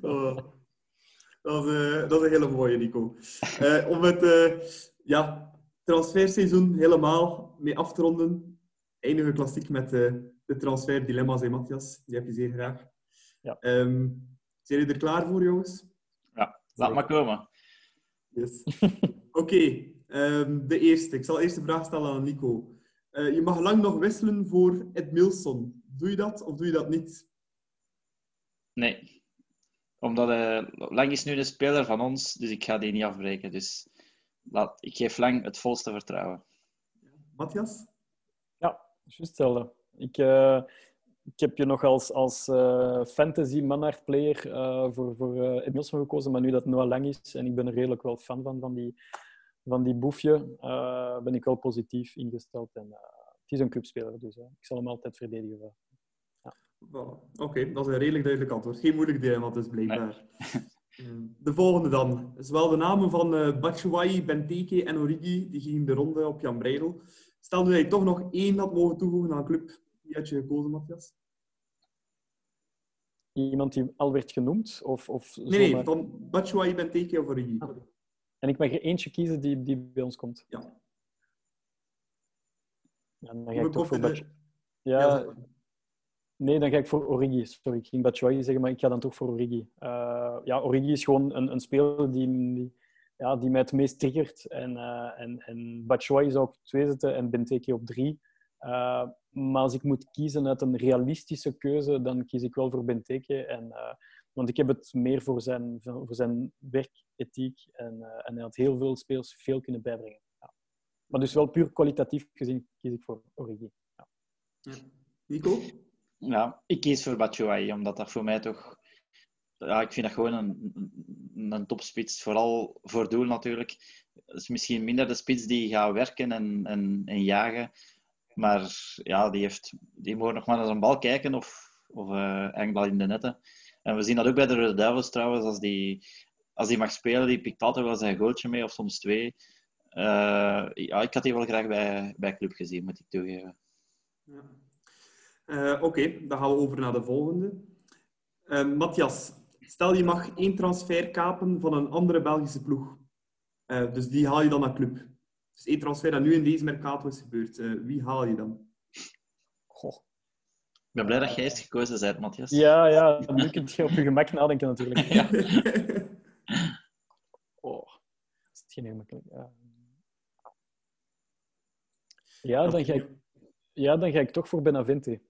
oh. dat, is, uh, dat is een hele mooie, Nico. Uh, om het ja, transferseizoen helemaal mee af te ronden, eindige klassiek met de transferdilemma's, hè, Matthias? Die heb je zeer graag. Ja. Um, zijn jullie er klaar voor, jongens? Ja, laat maar komen. Yes. Oké, okay, um, de eerste. Ik zal eerst de vraag stellen aan Nico. Uh, je mag lang nog wisselen voor Ed Milson. Doe je dat of doe je dat niet? Nee. Omdat uh, Lang is nu een speler van ons, dus ik ga die niet afbreken. Dus laat, ik geef Lang het volste vertrouwen. Matthias? Ja, juist hetzelfde. Ik, uh, ik heb je nog als, als uh, fantasy manhart player uh, voor, voor uh, Emilson gekozen, maar nu dat Noah Lang is en ik ben er redelijk wel fan van, van die, van die boefje, ben ik wel positief ingesteld. En, het is een clubspeler, dus ik zal hem altijd verdedigen. Ja. Oké, okay, dat is een redelijk duidelijk antwoord. Geen moeilijk dilemma dus, blijkbaar. Nee. De volgende dan. Zowel de namen van uh, Batshuayi, Benteke en Origi die gingen de ronde op Jan Breidel. Stel nu dat je toch nog één had mogen toevoegen aan een club, wie had je gekozen, Matthias? Iemand die al werd genoemd? Of, of nee, nee, van Batshuayi, Benteke of Origi. Ah. En ik mag er eentje kiezen die, die bij ons komt? Ja. ja dan ga ik toch voor Batshuayi. Ja, ja, nee, dan ga ik voor Origi. Sorry, ik ging Batshuayi zeggen, maar ik ga dan toch voor Origi. Uh, ja, Origi is gewoon een, een speler die, die, ja, die mij het meest triggert. En, uh, en, en Batshuayi zou op twee zetten en Benteke op drie. Uh, maar als ik moet kiezen uit een realistische keuze, dan kies ik wel voor Benteke. En, want ik heb het meer voor zijn, voor zijn werkethiek. En, en hij had heel veel spelers veel kunnen bijbrengen. Ja. Maar dus wel puur kwalitatief gezien kies ik voor Origi. Ja. Nico? Ja, ik kies voor Batshuayi, omdat dat voor mij toch... Ja, ik vind dat gewoon een, een, topspits. Vooral voor doel natuurlijk. Het is misschien minder de spits die gaat werken en, en, en jagen. Maar ja, die, heeft, die moet nog maar naar zijn bal kijken of, of uh, enkel in de netten. En we zien dat ook bij de Rode Duivels trouwens. Als die, als die mag spelen, die pikt altijd wel zijn goaltje mee of soms twee. Uh, ja, ik had die wel graag bij, bij club gezien, moet ik toegeven. Ja. Uh, Oké, okay, dan gaan we over naar de volgende. Matthias, stel je mag één transfer kapen van een andere Belgische ploeg. dus die haal je dan naar club. Dus één transfer dat nu in deze Mercato is gebeurd. Uh, wie haal je dan? Goh. Ik ben blij dat jij het gekozen bent, Matthias. Ja, ja. Nu kun je op je gemak nadenken natuurlijk. ja. oh, dat is geen gemakkelijk. Ja. Ja, dan ga ik, ja, dan ga ik toch voor Benavente.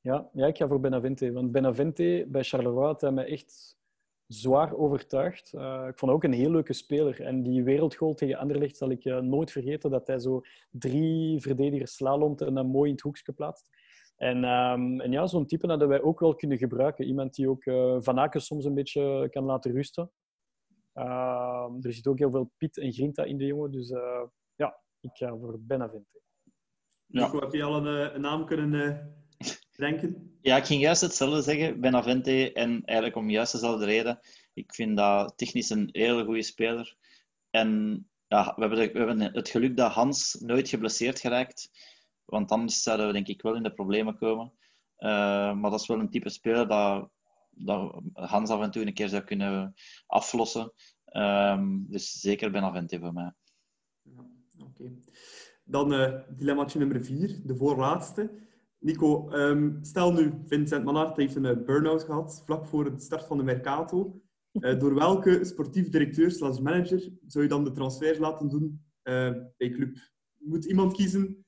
Ja, ja, ik ga voor Benavente. Want Benavente bij Charleroi had hij me echt zwaar overtuigd. Uh, ik vond ook een heel leuke speler. En die wereldgoal tegen Anderlecht zal ik uh, nooit vergeten. Dat hij zo drie verdedigers slalomt en dan mooi in het hoekje plaatst. En, um, en ja, zo'n type hadden wij ook wel kunnen gebruiken. Iemand die ook uh, Van Aken soms een beetje kan laten rusten. er zit ook heel veel Piet en Grinta in de jongen. Dus ja, ik ga voor Benavente. Ja. Nico, heb je al een, een naam kunnen denken? Ja, ik ging juist hetzelfde zeggen, Benavente. En eigenlijk om juist dezelfde reden. Ik vind dat technisch een hele goede speler. En ja, we, hebben we hebben het geluk dat Hans nooit geblesseerd geraakt. Want anders zouden we denk ik wel in de problemen komen. Uh, maar dat is wel een type speler dat, dat Hans af en toe een keer zou kunnen aflossen. Um, dus zeker Benavente voor mij. Ja, Oké. Okay. Dan uh, dilemmaatje nummer vier, de voorlaatste. Nico, um, stel nu, Vincent Manhart heeft een uh, burn-out gehad vlak voor de start van de Mercato. Uh, door welke sportief directeur slash manager zou je dan de transfers laten doen uh, bij club? Je moet iemand kiezen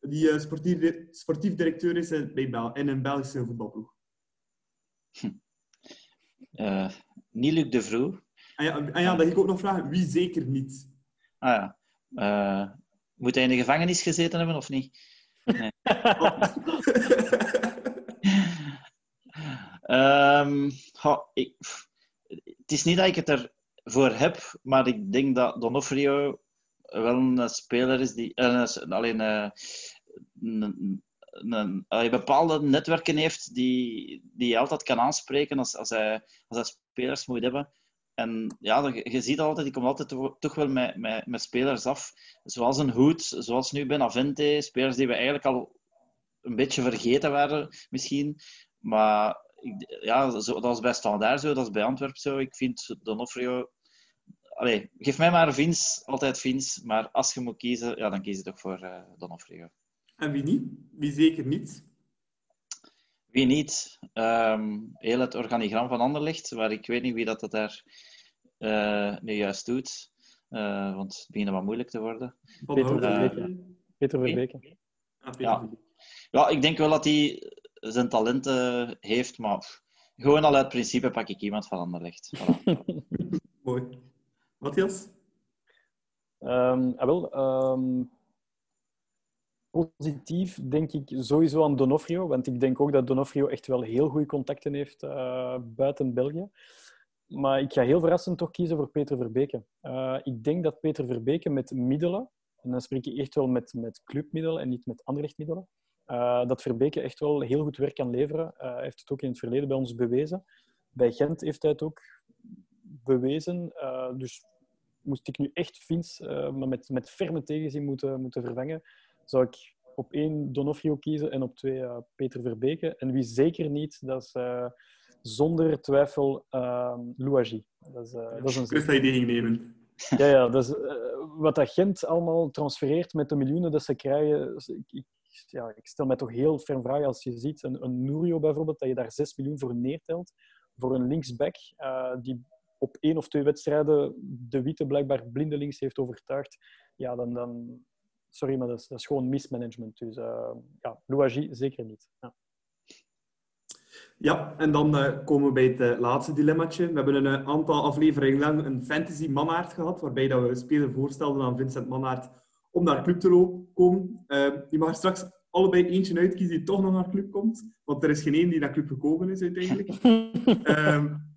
die sportief, sportief directeur is bij Bel in een Belgische voetbalploeg. Hm. Eh, niet Luc de Vroe. En ja, en ja, dat ik ook nog vragen. Wie zeker niet? Ah ja. Eh, moet hij in de gevangenis gezeten hebben of niet? Ehm, ik, het is niet dat ik het ervoor heb, maar ik denk dat Donofrio wel een speler is die eh, alleen eh, een, een, bepaalde netwerken heeft die, die hij altijd kan aanspreken als, als, hij, als hij spelers moet hebben. En ja, je ziet altijd, die komt altijd toch wel met, met, met spelers af. Zoals een Hoed, zoals nu Benavente. Spelers die we eigenlijk al een beetje vergeten waren, misschien. Maar ik, ja, dat was bij Standaard zo, dat is bij Antwerpen zo. Ik vind Donofrio... Allee, geef mij maar Vins, altijd Vins. Maar als je moet kiezen, ja, dan kies je toch voor uh, Donofrio. En wie niet? Wie zeker niet? Wie niet? Um, heel het organigram van Anderlecht, waar ik weet niet wie dat, dat daar uh, nu juist doet. Uh, want het begint wat moeilijk te worden. Peter Verbeke. Peter Verbeke. Ja. ja, ik denk wel dat hij zijn talenten heeft, maar gewoon al uit principe pak ik iemand van Anderlecht. Voilà. Mooi. Matthias? Um, ah, wel, um, positief denk ik sowieso aan Donofrio, want ik denk ook dat Donofrio echt wel heel goede contacten heeft uh, buiten België. Maar ik ga heel verrassend toch kiezen voor Peter Verbeke. Uh, ik denk dat Peter Verbeke met middelen, en dan spreek ik echt wel met, met clubmiddelen en niet met Anderlechtmiddelen, uh, dat Verbeke echt wel heel goed werk kan leveren. hij heeft het ook in het verleden bij ons bewezen. Bij Gent heeft hij het ook bewezen. dus moest ik nu echt Vins, maar met, met ferme tegenzin moeten, moeten vervangen, zou ik op één Donofrio kiezen en op twee uh, Peter Verbeke. En wie zeker niet, dat is uh, zonder twijfel uh, Louagie. Dat is, uh, dat is een Chris, dat je nemen. Ja, ja dat is, wat dat Gent allemaal transfereert met de miljoenen dat ze krijgen. Ik, ik, ja, ik stel mij toch heel ferm vragen als je ziet een, een Nurio bijvoorbeeld, dat je daar 6 miljoen voor neertelt. Voor een linksback die op één of twee wedstrijden de Witte blijkbaar blindelings heeft overtuigd. Ja, dan, dan, sorry, maar dat is, dat is gewoon mismanagement. Dus uh, ja, Louagie zeker niet. Ja. Ja, en dan uh, komen we bij het uh, laatste dilemmaatje. We hebben een aantal afleveringen lang een fantasy manaard gehad, waarbij dat we een speler voorstelden aan Vincent Mannaert om naar club te komen. je mag straks allebei eentje uitkiezen die toch nog naar club komt, want er is geen één die naar club gekomen is uiteindelijk. um,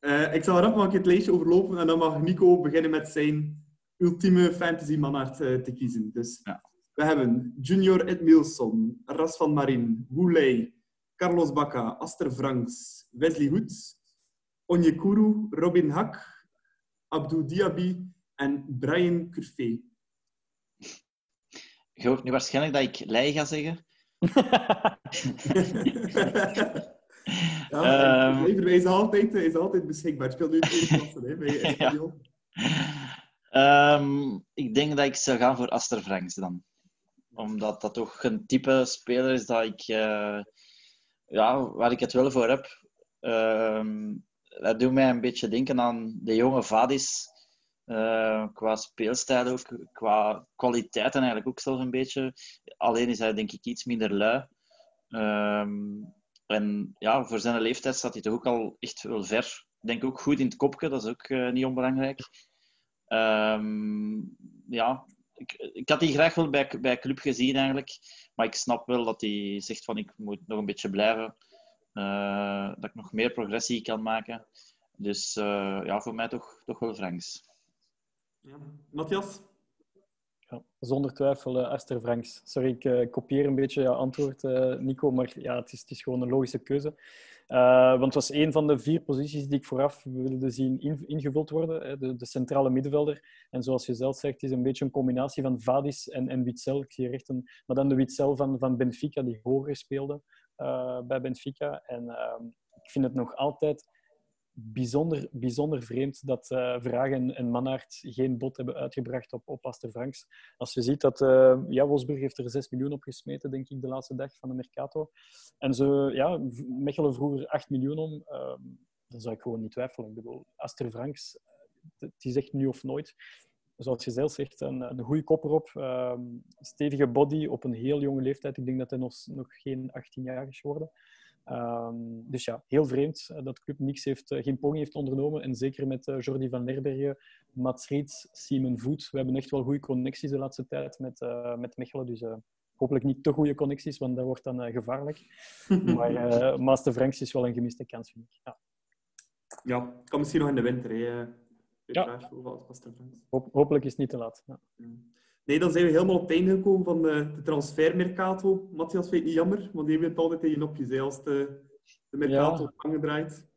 ik zal er even het lijstje overlopen en dan mag Nico beginnen met zijn ultieme fantasy mannaard uh, te kiezen. Dus ja. we hebben Junior Edmilson, Ras van Marin, Wouley, Carlos Bacca, Aster Franks, Wesley Hoed, Onyekuru, Robin Hak, Abdou Diaby en Brian Curfé. Je hoort nu waarschijnlijk dat ik Lei ga zeggen. ja, um, is altijd, is altijd beschikbaar. Speel nu twee klassen bij Espanyol. Um, ik denk dat ik zou gaan voor Aster Franks dan. Omdat dat toch een type speler is dat ik, uh, ja, waar ik het wel voor heb. Um, dat doet mij een beetje denken aan de jonge Vadis. Uh, qua speelstijl ook, qua kwaliteiten eigenlijk ook zelfs een beetje. Alleen is hij denk ik iets minder lui. Um, en ja, voor zijn leeftijd staat hij toch ook al echt wel ver. Ik denk ook goed in het kopje, dat is ook uh, niet onbelangrijk. Um, ja, ik, ik had die graag wel bij, bij club gezien eigenlijk. Maar ik snap wel dat hij zegt van ik moet nog een beetje blijven. Uh, dat ik nog meer progressie kan maken. Dus uh, ja, voor mij toch, toch wel Franks. Ja. Matthias? Ja, zonder twijfel uh, Esther Franks. Sorry, ik kopieer een beetje jouw antwoord, Nico. Maar ja, het is, het is gewoon een logische keuze. Uh, want het was een van de vier posities die ik vooraf wilde zien ingevuld worden, de, de, centrale middenvelder. En zoals je zelf zegt, is een beetje een combinatie van Vadis en, en Witzel. Ik zie recht een, maar dan de Witzel van, van Benfica, die hoger speelde uh, bij Benfica. En uh, ik vind het nog altijd bijzonder, bijzonder vreemd dat uh, Vragen en Mannaert geen bod hebben uitgebracht op, op Aster Franks. Als je ziet dat uh, ja, Wolfsburg heeft er 6 miljoen op gesmeten, denk ik, de laatste dag van de Mercato. En ze, ja, Mechelen vroeger 8 miljoen om. Uh, dan zou ik gewoon niet twijfelen. Ik bedoel, Aster Franks, het is echt nu of nooit. Zoals je zelf zegt, een, een goede kop erop. stevige body op een heel jonge leeftijd. Ik denk dat hij nog, nog geen 18 jaar is geworden. Ehm, dus ja, heel vreemd eh, dat de club niks heeft, eh, geen poging heeft ondernomen. En zeker met uh, Jordi van Lerbergen, Mats Riet, Simon Voet. We hebben echt wel goede connecties de laatste tijd met, met Mechelen. Dus hopelijk niet te goede connecties, want dat wordt dan gevaarlijk. maar Master Franks is wel een gemiste kans, vind ik. Ja, ja kan misschien nog in de winter. Hè. Ja. hopelijk is het niet te laat. Ja. Nee, dan zijn we helemaal op het einde gekomen van de, de transfermercato. Matthias vindt het niet jammer, want die bent altijd tegen op je als de, de mercato ja. aangedraaid.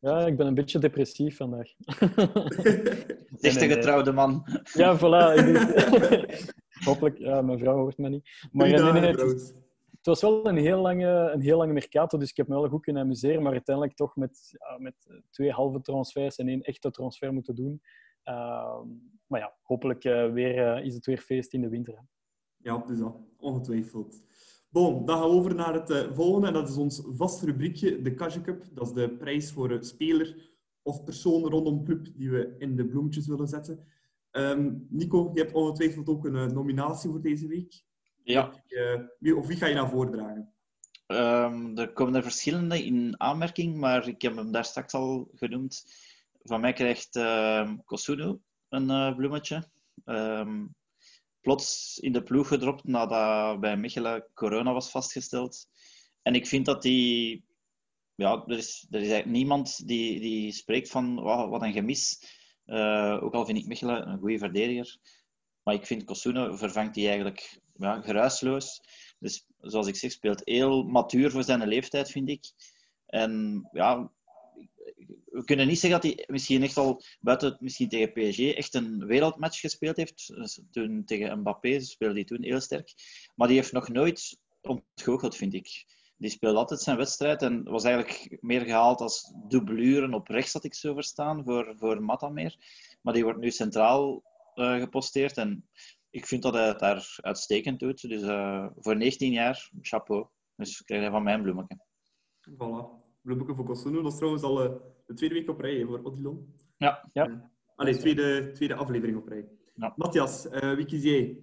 Ja, ik ben een beetje depressief vandaag. De getrouwde man. Ja, voilà. Hopelijk, ja, mijn vrouw hoort me niet. Maar nee, nee, het, het, was wel een heel, lange, een heel lange mercato, dus ik heb me wel goed kunnen amuseren, maar uiteindelijk toch met, ja, met twee halve transfers en één echte transfer moeten doen. Uh, maar ja, hopelijk uh, weer, uh, is het weer feest in de winter. Hè. Ja, dus dat. Ongetwijfeld. Bon, dan gaan we over naar het uh, volgende. En dat is ons vaste rubriekje, de Cash Cup. Dat is de prijs voor een speler of persoon rondom club die we in de bloemetjes willen zetten. Um, Nico, je hebt ongetwijfeld ook een nominatie voor deze week. Ja. wie, of wie ga je nou voordragen? Um, er komen er verschillende in aanmerking, maar ik heb hem daar straks al genoemd. Van mij krijgt uh, Kosuno een uh, bloemetje. Um, plots in de ploeg gedropt nadat bij Michelen corona was vastgesteld. En ik vind dat die... Ja, er is, er is eigenlijk niemand die, die spreekt van wat een gemis. Uh, ook al vind ik Michelen een goede verdediger. Maar ik vind Kosuno vervangt die eigenlijk ja, geruisloos. Dus zoals ik zeg, speelt heel matuur voor zijn leeftijd, vind ik. En ja, we kunnen niet zeggen dat hij misschien echt al buiten misschien tegen PSG echt een wereldmatch gespeeld heeft. Dus toen tegen Mbappé speelde hij toen heel sterk. Maar die heeft nog nooit ontgoocheld, vind ik. Die speelde altijd zijn wedstrijd en was eigenlijk meer gehaald als dubbluren op rechts, had ik zo verstaan, voor, voor Mata meer. Maar die wordt nu centraal uh, geposteerd en ik vind dat hij het daar uitstekend doet. Dus uh, voor 19 jaar, chapeau. Dus krijg je van mij een bloemetje. Voilà. Bloemetje voor Costuno. Dat is trouwens al uh, de tweede week op rij voor Odilon. Ja. ja. Uh, allee, tweede, tweede aflevering op rij. Ja. Matthias, uh, wie kies jij?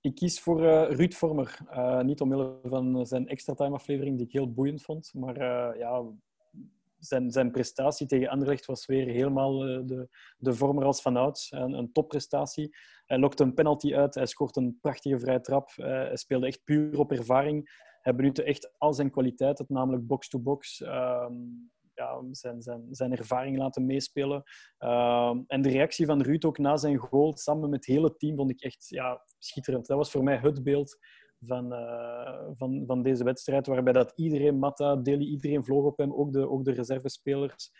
Ik kies voor uh, Ruud Vormer. Uh, niet omwille van zijn extra time aflevering, die ik heel boeiend vond. Maar uh, ja, zijn, zijn prestatie tegen Anderlecht was weer helemaal de, de Vormer als vanouds. Een, een topprestatie. Hij lokte een penalty uit, hij scoort een prachtige vrije trap. hij speelde echt puur op ervaring. Hij benutte echt al zijn kwaliteiten, namelijk box-to-box. -box, ja, zijn, zijn, zijn ervaring laten meespelen. Uh, en de reactie van Ruud ook na zijn goal, samen met het hele team, vond ik echt ja, schitterend. Dat was voor mij het beeld van, uh, van, van deze wedstrijd, waarbij dat iedereen, Matta, Deli, iedereen vloog op hem, ook de, ook de reservespelers.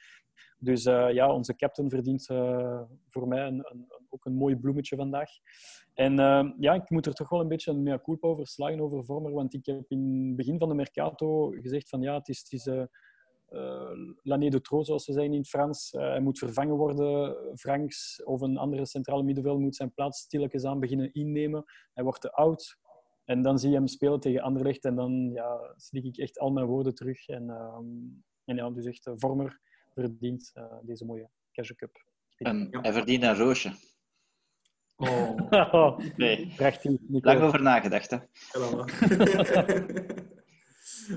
Dus uh, ja, onze captain verdient uh, voor mij een, een, ook een mooi bloemetje vandaag. En uh, ja, ik moet er toch wel een beetje een mea culpa over slagen over Vormer, want ik heb in het begin van de Mercato gezegd van ja, het is, het is l'année de trop, zoals ze zeggen in het Frans. Hij moet vervangen worden. Franks of een andere centrale middenveld moet zijn plaats stilletjes aan beginnen innemen. Hij wordt te oud. En dan zie je hem spelen tegen Anderlecht en dan ja, slik ik echt al mijn woorden terug. En, uh, en ja, dus echt, Vormer verdient deze mooie Cash Cup. En hij verdient een roosje. Oh. nee. Prachtig. Lang over nagedacht, hè?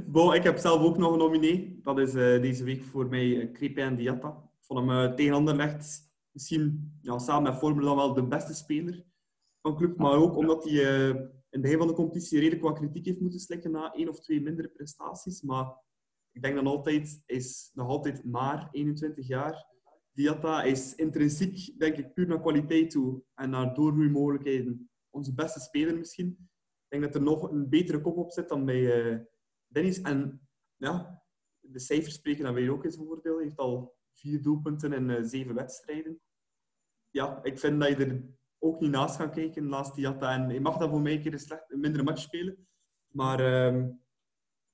Bo, ik heb zelf ook nog een nominee. Dat is uh, deze week voor mij uh, Crepe en Diatta. Ik vond hem uh, tegen Anderlecht misschien ja, samen met Formule dan wel de beste speler van de club. Maar ook omdat hij in het begin van de competitie redelijk wat kritiek heeft moeten slikken na één of twee mindere prestaties. Maar ik denk dan altijd, is nog altijd maar 21 jaar. Diatta is intrinsiek, denk ik, puur naar kwaliteit toe en naar doorgroeimogelijkheden onze beste speler misschien. Ik denk dat er nog een betere kop op zit dan bij Dennis, en ja, de cijfers spreken dan weer ook in zijn voordeel. Hij heeft al vier doelpunten in uh, zeven wedstrijden. Ja, ik vind dat je er ook niet naast gaat kijken naast Diatta. En hij mag dan voor mij een keer een, slecht, een mindere match spelen. Maar uh,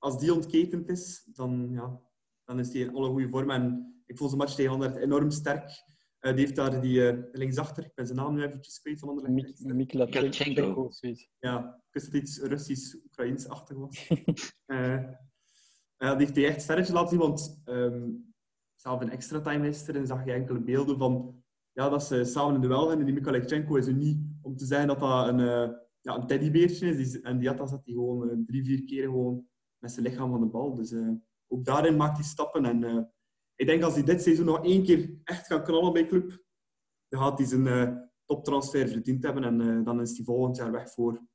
als die ontketend is, dan, ja, dan is hij in alle goede vorm. En ik vond zijn match tegen Anderlecht enorm sterk. Uh, die heeft daar die uh, linksachter, ik ben zijn naam nu eventjes kwijt van Anderlecht. Miklatchenko. Ja, ik wist dat iets Russisch-Oekraïns-achtig was. uh, die heeft hij echt sterretjes laten zien, want um, zelf in extra time gisteren zag je enkele beelden van ja, dat ze samen in de duel zijn. En die Mikhailchenko is er niet om te zeggen dat dat een, ja, een teddybeertje is. Die, en die had zat hij gewoon drie, vier keer gewoon met zijn lichaam van de bal. Dus eh, ook daarin maakt hij stappen. En eh, ik denk als hij dit seizoen nog één keer echt gaat knallen bij club, dan gaat hij zijn uh, toptransfer verdiend hebben. En dan is hij volgend jaar weg voor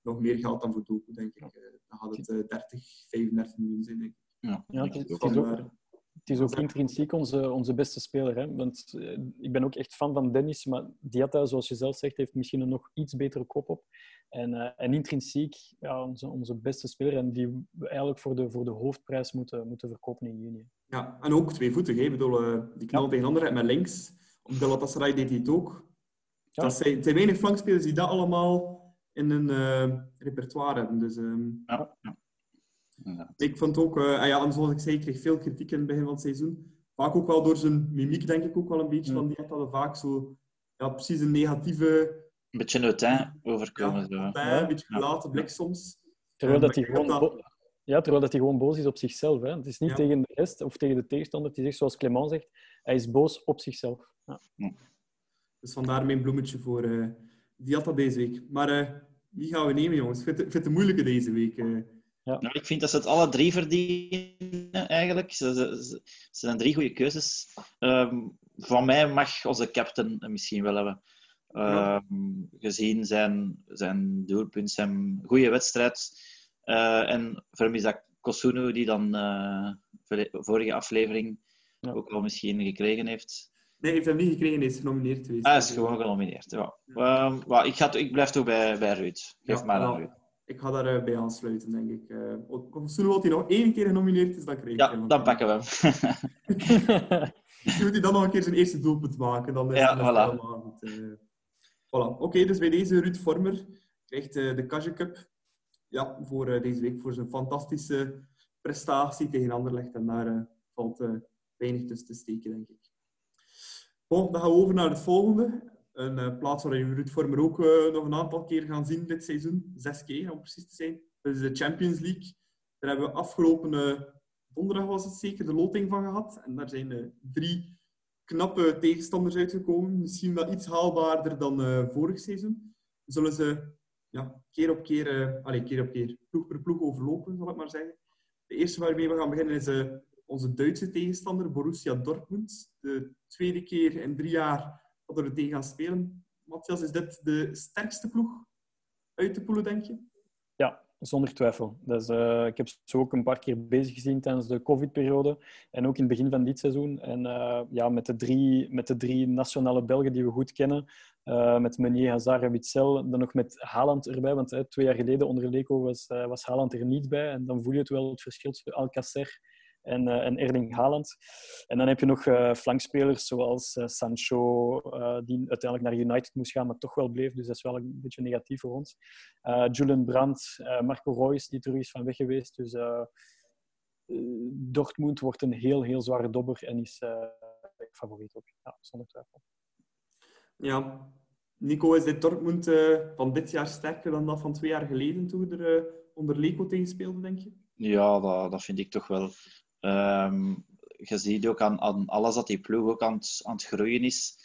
nog meer geld dan voor Doku, denk ik. dan gaat het 30, 35 miljoen zijn, denk ik. Ja, ja het, is ook, het is ook intrinsiek onze, onze beste speler. Hè? Want ik ben ook echt fan van Dennis, maar Diatta, zoals je zelf zegt, heeft misschien een nog iets betere kop op. En, uh, en intrinsiek ja, onze, onze beste speler en die we eigenlijk voor de, voor de hoofdprijs moeten, moeten verkopen in juni. Ja, en ook tweevoetig. Ik bedoel, uh, die knalt ja. tegen anderen met links. Op Galatasaray deed hij het ook. Ja. Dat zijn, het zijn weinig flankspelers die dat allemaal in hun uh, repertoire hebben. Dus, um, ja. Ik vond ook, uh, ja, zoals ik zei, ik kreeg veel kritiek in het begin van het seizoen. Vaak ook wel door zijn mimiek, denk ik ook wel een beetje. Mm. Van die had dat vaak zo, ja, precies een negatieve een beetje neutin overkomen. Ja, ja. een beetje gelaten blik soms. Terwijl, dat hij gewoon dat... ja, terwijl dat hij gewoon boos is op zichzelf. Hè. Het is niet ja. tegen de rest of tegen de tegenstander. Is echt zoals Clement zegt, hij is boos op zichzelf. Ja. Dus vandaar mijn bloemetje voor uh, die had dat deze week. Maar uh, wie gaan we nemen, jongens? Ik vind, het, vind het een moeilijke deze week. Uh. Ja. Nou, ik vind dat ze het alle drie verdienen, eigenlijk. Ze, ze, ze zijn drie goede keuzes. Um, van mij mag onze captain misschien wel hebben. Ja. Uh, gezien zijn, zijn doelpunt, zijn goede wedstrijd. Uh, en voor mij is dat Kosunu, die dan uh, vorige aflevering ja. ook al misschien gekregen heeft. Nee, hij heeft hem niet gekregen, hij is genomineerd geweest. Hij is gewoon genomineerd, ja. Um, well, ik, ga, ik blijf toch bij, bij Ruud. Geef ja, maar aan nou, Ruud. Ik ga daarbij bij aansluiten, denk ik. Uh, Kosunu, wat hij nog één keer genomineerd is, dan krijg Ja, dan pakken we hem. Misschien moet hij dan nog een keer zijn eerste doelpunt maken. Dan is ja, het voilà. goed. Uh, Voilà. Oké, okay, dus bij deze Ruud Vormer krijgt uh, de Kaja Cup ja, voor deze week voor zijn fantastische prestatie tegen Anderlecht. En daar valt weinig tussen te steken, denk ik. Bon, dan gaan we over naar het volgende. Een plaats waar we Ruud ook nog een aantal keer gaan zien dit seizoen. Zes keer, om precies te zijn. Dat is de Champions League. Daar hebben we afgelopen donderdag, was het zeker, de loting van gehad. En daar zijn drie knappe tegenstanders uitgekomen. Misschien wel iets haalbaarder dan vorig seizoen. Zullen ze ja, keer op keer, allez, keer op keer, ploeg per ploeg overlopen, zal ik maar zeggen. De eerste waarmee we gaan beginnen is onze Duitse tegenstander, Borussia Dortmund. De tweede keer in drie jaar dat we er tegen gaan spelen. Matthias, is dit de sterkste ploeg uit de poelen, denk je? Ja, zonder twijfel. Uh, ik heb ze ook een paar keer bezig gezien tijdens de COVID-periode en ook in het begin van dit seizoen. En uh, ja, met, de drie, met de drie nationale Belgen die we goed kennen, uh, met Meunier, Hazard en Witzel, dan nog met Haaland erbij, want twee jaar geleden onder Leco was, was Haaland er niet bij. En dan voel je het wel, het verschil tussen Alcacer en, uh, en Erling Haaland. En dan heb je nog uh, flankspelers zoals uh, Sancho, die uiteindelijk naar United moest gaan, maar toch wel bleef. Dus dat is wel een beetje negatief voor ons. Julian Brandt, Marco Reus, die terug is van weg geweest. Dus Dortmund wordt een heel, heel zware dobber en is favoriet ook, ja, zonder twijfel. Ja, Nico, is dit Dortmund van dit jaar sterker dan dat van twee jaar geleden toen we er onder Leco tegen speelden, denk je? Ja, dat, dat vind ik toch wel. Um, je ziet ook aan, aan, alles dat die ploeg ook aan het, aan het groeien is.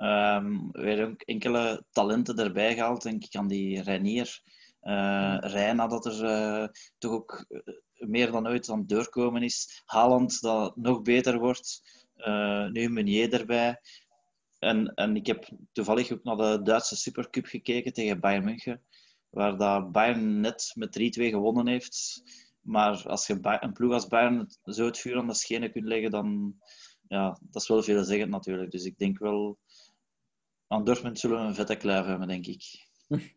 Um, weer ook enkele talenten erbij gehaald. Denk ik aan die Reinier. Uh, Reina, dat er uh, toch ook meer dan ooit aan het doorkomen is. Haaland, dat nog beter wordt. Uh, nu Meunier erbij. En, en ik heb toevallig ook naar de Duitse Supercup gekeken tegen Bayern München. Waar dat Bayern net met 3-2 gewonnen heeft. Maar als je een ploeg als Bayern zo het vuur aan de schenen kunt leggen, dan ja, dat is wel veelzeggend natuurlijk. Dus ik denk wel, aan Dortmund zullen we een vette kluif hebben, denk ik.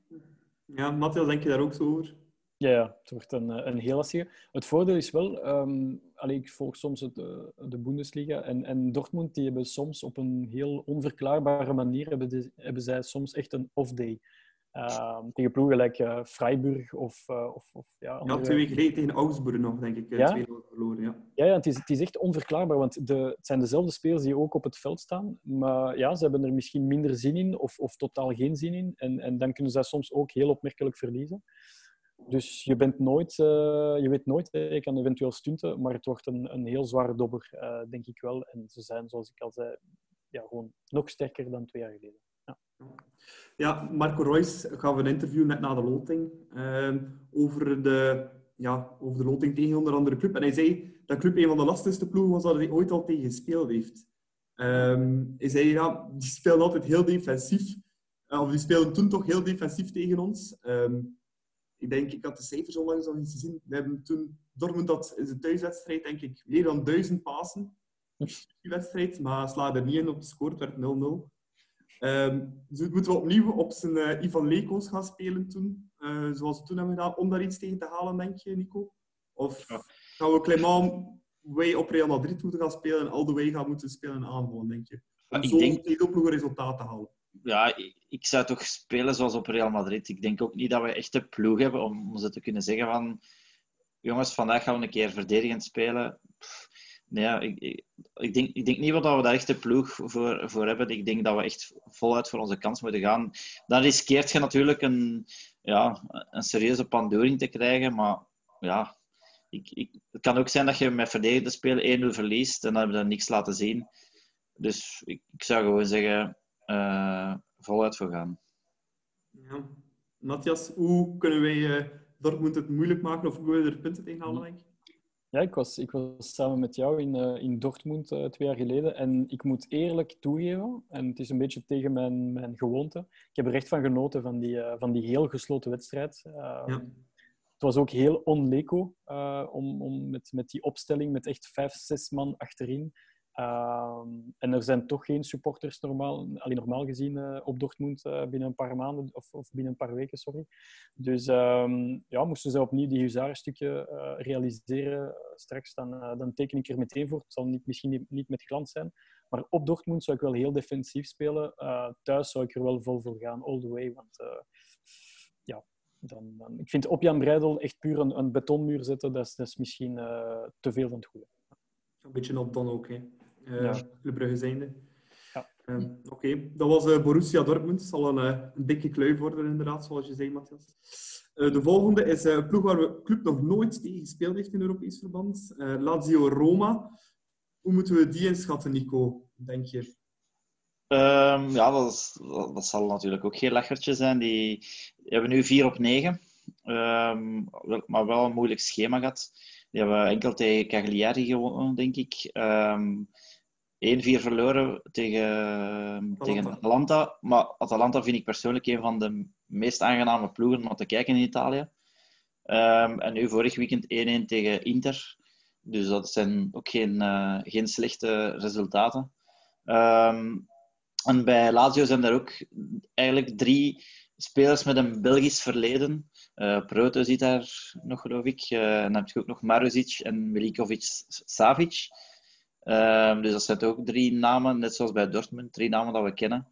Ja, Matthias, denk je daar ook zo over? Ja, ja het wordt een, een heel lastige. Het voordeel is wel, um, allee, ik volg soms het, uh, de Bundesliga en, en Dortmund die hebben soms op een heel onverklaarbare manier hebben, die, hebben zij soms echt een off-day. Uh, tegen ploegen gelijk uh, Freiburg of... Uh, of, of ja, andere... ja, twee weken geleden tegen Augsburg nog, denk ik. Ja? Twee verloren, ja. Ja, ja het, is, het is echt onverklaarbaar, want de, het zijn dezelfde spelers die ook op het veld staan. Maar ja, ze hebben er misschien minder zin in of, of totaal geen zin in. En, en dan kunnen zij soms ook heel opmerkelijk verliezen. Dus je, bent nooit, je weet nooit, je kan eventueel stunten, maar het wordt een, een heel zware dobber, denk ik wel. En ze zijn, zoals ik al zei, ja, gewoon nog sterker dan twee jaar geleden. Ja. Marco Reus gaf een interview net na de loting uh, over de ja, over de loting tegen onder andere club. En hij zei dat club een van de lastigste ploegen was dat hij ooit al tegen gespeeld heeft. Ehm, hij zei, ja, die speelden altijd heel defensief. Uh, of die speelden toen toch heel defensief tegen ons. Ehm, ik denk, ik had de cijfers onlangs al eens gezien. We hebben toen, Dortmund had in zijn thuiswedstrijd, denk ik, meer dan duizend pasen. Die wedstrijd, maar slaagde er niet in op de score. Het werd 0-0. Um, dus moeten we opnieuw op zijn uh, Ivan Leko's gaan spelen toen, uh, zoals we toen hebben gedaan, om daar iets tegen te halen, denk je, Nico? Of ja. gaan we Clement way op Real Madrid moeten gaan spelen en al de way gaan moeten spelen aanvallen, denk je? Om zo denk... tegen een resultaat te halen. Ja, ik zou toch spelen zoals op Real Madrid. Ik denk ook niet dat we echt de ploeg hebben om, om ze te kunnen zeggen van jongens, vandaag gaan we een keer verdedigend spelen. Pff, nee, ik, ik, ik, denk, ik denk niet dat we daar echt de ploeg voor, voor hebben. Ik denk dat we echt voluit voor onze kans moeten gaan. Dan riskeert je natuurlijk een, ja, een serieuze pandoring te krijgen. Maar ja, ik, ik, het kan ook zijn dat je met verdedigende spelen 1-0 verliest en dan hebben we niks laten zien. Dus ik, ik zou gewoon zeggen, uh, voluit voor gaan. Ja. Matthias, hoe kunnen wij uh, Dortmund het moeilijk maken of hoe willen we er punten tegen halen, Ja, ik was, ik was samen met jou in, uh, in Dortmund uh, twee jaar geleden. En ik moet eerlijk toegeven, en het is een beetje tegen mijn, mijn gewoonte, ik heb er echt van genoten van die, uh, van die heel gesloten wedstrijd. Ja. Het was ook heel on-Leco om, om met, met die opstelling, met echt vijf, zes man achterin. Uh, en er zijn toch geen supporters normaal, alleen normaal gezien uh, op Dortmund uh, binnen een paar maanden of, of, binnen een paar weken, sorry. Dus um, ja, moesten ze opnieuw die huzarenstukje eh, realiseren straks, dan, dan teken ik er meteen voor. Het zal niet, misschien niet, niet, met glans zijn, maar op Dortmund zou ik wel heel defensief spelen. thuis zou ik er wel vol voor gaan, all the way, want ja, dan, dan, ik vind op Jan Breidel echt puur een, een betonmuur zetten, dat is, dat is misschien te veel van het goede. Een beetje op dan ook, hè. Uh, ja. Club Brugge zijnde. Ja. Uh, Oké, okay. dat was uh, Borussia Dortmund. Het zal een, uh, een dikke kluif worden, inderdaad, zoals je zei, Matthias. de volgende is een ploeg waar we club nog nooit tegen gespeeld heeft in Europees verband. Lazio Roma. Hoe moeten we die inschatten, Nico, denk je? Um, ja, dat, is, dat, zal natuurlijk ook geen lachertje zijn. Die, die hebben nu 4 op 9. Um, maar wel een moeilijk schema gehad. Die hebben enkel tegen Cagliari gewonnen, denk ik. Um, 1-4 verloren tegen, Atalanta. tegen Atalanta. Maar Atalanta vind ik persoonlijk een van de meest aangename ploegen om te kijken in Italië. Um, en nu vorig weekend 1-1 tegen Inter. Dus dat zijn ook geen, uh, geen slechte resultaten. Um, en bij Lazio zijn er ook eigenlijk drie spelers met een Belgisch verleden. Uh, Proto zit daar nog, geloof ik. Uh, en dan heb je ook nog Maruzic en Milikovic-Savic. Um, dus dat zijn ook drie namen, net zoals bij Dortmund, drie namen dat we kennen.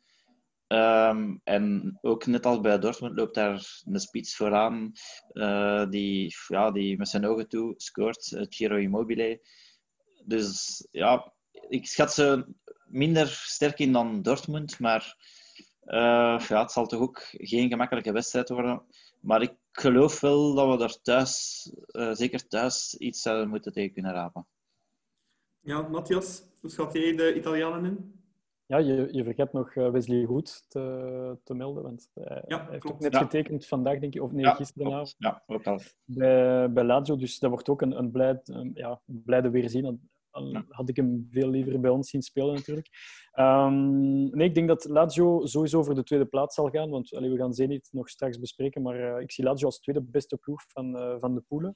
Um, en ook net als bij Dortmund loopt daar een spits vooraan uh, die, ja, die met zijn ogen toe scoort, uh, Giro Immobile. Dus ja, ik schat ze minder sterk in dan Dortmund, maar uh, ja, het zal toch ook geen gemakkelijke wedstrijd worden. Maar ik geloof wel dat we daar thuis, zeker thuis, iets zouden moeten tegen kunnen rapen. Ja, Matthias, hoe schat jij de Italianen in? Ja, je, je vergeet nog Wesley Goed te, te melden, want hij, ja, heeft klopt. ook net Ja. getekend vandaag, denk ik, of nee, Ja, gisteravond. Ja, ook al. bij, bij Lazio. Dus dat wordt ook een, een, blij, een, ja, blijde weerzien. Al- Ja. had ik hem veel liever bij ons zien spelen, natuurlijk. Ehm, nee, ik denk dat Lazio sowieso voor de tweede plaats zal gaan. Want allee, we gaan Zenit nog straks bespreken. Maar eh, ik zie Lazio als tweede beste ploeg van, eh, van de poelen.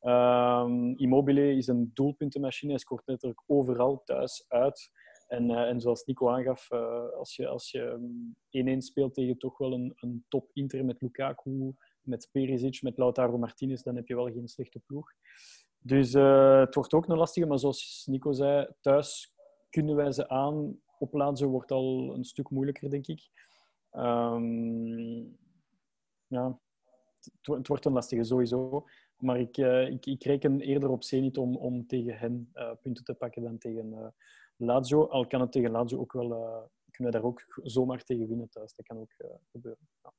Ehm, Immobile is een doelpuntenmachine. Hij scoort letterlijk overal, thuis, uit. En, eh, en zoals Nico aangaf, eh, als je, als je 1-1 speelt tegen toch wel een, een top Inter met Lukaku, met Perisic, met Lautaro Martinez, dan heb je wel geen slechte ploeg. Dus eh, het wordt ook een lastige, maar zoals Nico zei, thuis kunnen wij ze aan. Op Lazio wordt al een stuk moeilijker, denk ik. Ehm, ja, het wordt een lastige sowieso. Maar ik, eh, ik, ik reken eerder op Zenit om, om tegen hen eh, punten te pakken dan tegen eh, Lazio. Al kan het tegen Lazio ook wel, kunnen we daar ook zomaar tegen winnen thuis. Dat kan ook gebeuren. Ja.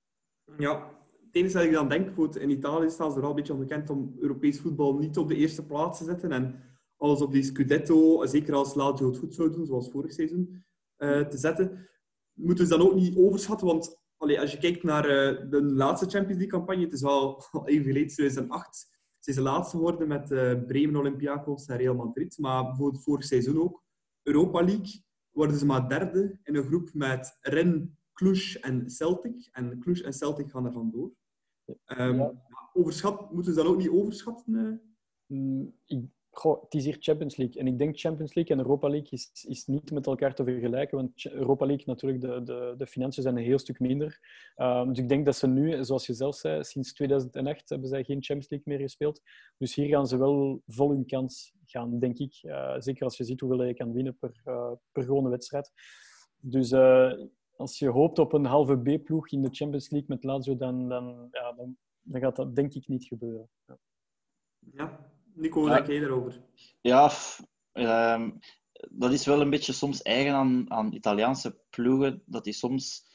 Ja, het enige dat ik dan denk, in Italië staan ze er al een beetje onbekend om Europees voetbal niet op de eerste plaats te zetten. En alles op die Scudetto, zeker als Lazio het goed zou doen, zoals vorig seizoen, te zetten. Moeten ze dan ook niet overschatten, want als je kijkt naar de laatste Champions League-campagne, het is wel even geleden, 2008, Ze zijn laatste geworden met uh, Bremen, Olympiakos en Real Madrid. Maar voor het vorig seizoen ook. Europa League worden ze maar derde in een groep met Ren, Cluj en Celtic. En Cluj en Celtic gaan er vandoor. Um, ja. Overschat, moeten ze dat ook niet overschatten? Mm, ik, Goh, het is hier Champions League. En ik denk Champions League en Europa League is, is niet met elkaar te vergelijken. Want Europa League, natuurlijk, de, de, de financiën zijn een heel stuk minder. Um, dus ik denk dat ze nu, zoals je zelf zei, sinds 2008 hebben zij geen Champions League meer gespeeld. Dus hier gaan ze wel vol hun kans gaan, denk ik. Uh, zeker als je ziet hoeveel je kan winnen per, uh, per gewone wedstrijd. Dus uh, als je hoopt op een halve B-ploeg in de Champions League met Lazio, dan, dan, ja, dan, dan gaat dat denk ik niet gebeuren. Ja. ja. Nico, hoe denk jij daarover? Ja, um, dat is wel een beetje soms eigen aan, aan Italiaanse ploegen, dat die soms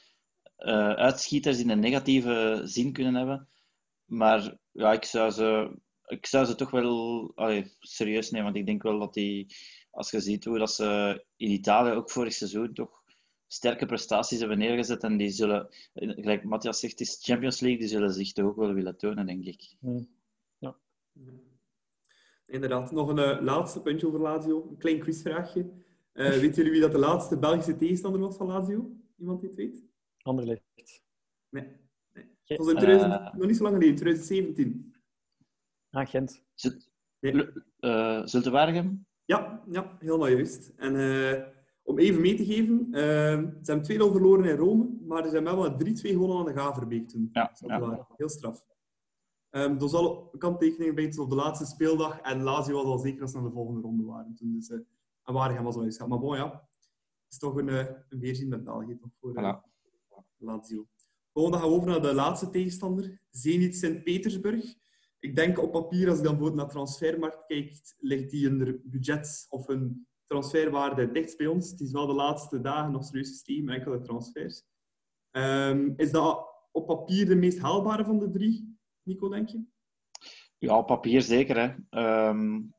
uh, uitschieters in een negatieve zin kunnen hebben. Maar ja, ik zou ze, ik zou ze toch wel allee, serieus nemen, want ik denk wel dat die, als je ziet hoe dat ze in Italië ook vorig seizoen toch sterke prestaties hebben neergezet en die zullen, gelijk Matthias zegt, het is Champions League, die zullen zich toch ook wel willen tonen, denk ik. Mm. Ja. Inderdaad. Nog een uh, laatste puntje over Lazio. Een klein quizvraagje. Uh, weten jullie wie dat de laatste Belgische tegenstander was van Lazio? Iemand die het weet? Anderlecht. Nee. nee. Was in 2000, uh, nog niet zo lang geleden, 2017. Ah, Gent. Zult, nee. Waregem? Ja, ja, helemaal juist. En om even mee te geven, ze hebben 2-0 verloren in Rome, maar ze hebben wel 3-2 gewonnen aan de Gaverbeek toen. Ja, ja. Heel straf. Um, er zal kanttekeningen bij op de laatste speeldag. En Lazio was al zeker als ze naar de volgende ronde waren. Toen dus, uh, en waren gaan wel zo Maar bon, ja. Het is toch een, uh, een weerzien met België toch, voor uh, Lazio. Volgende gaan we over naar de laatste tegenstander. Zenit Sint-Petersburg. Ik denk op papier, als ik dan bijvoorbeeld naar transfermarkt kijkt, ligt die in de budget of een transferwaarde dichtst bij ons. Het is wel de laatste dagen nog serieus met enkele transfers. Um, is dat op papier de meest haalbare van de drie? Nico, denk je? Ja, op papier zeker. Hè. Um,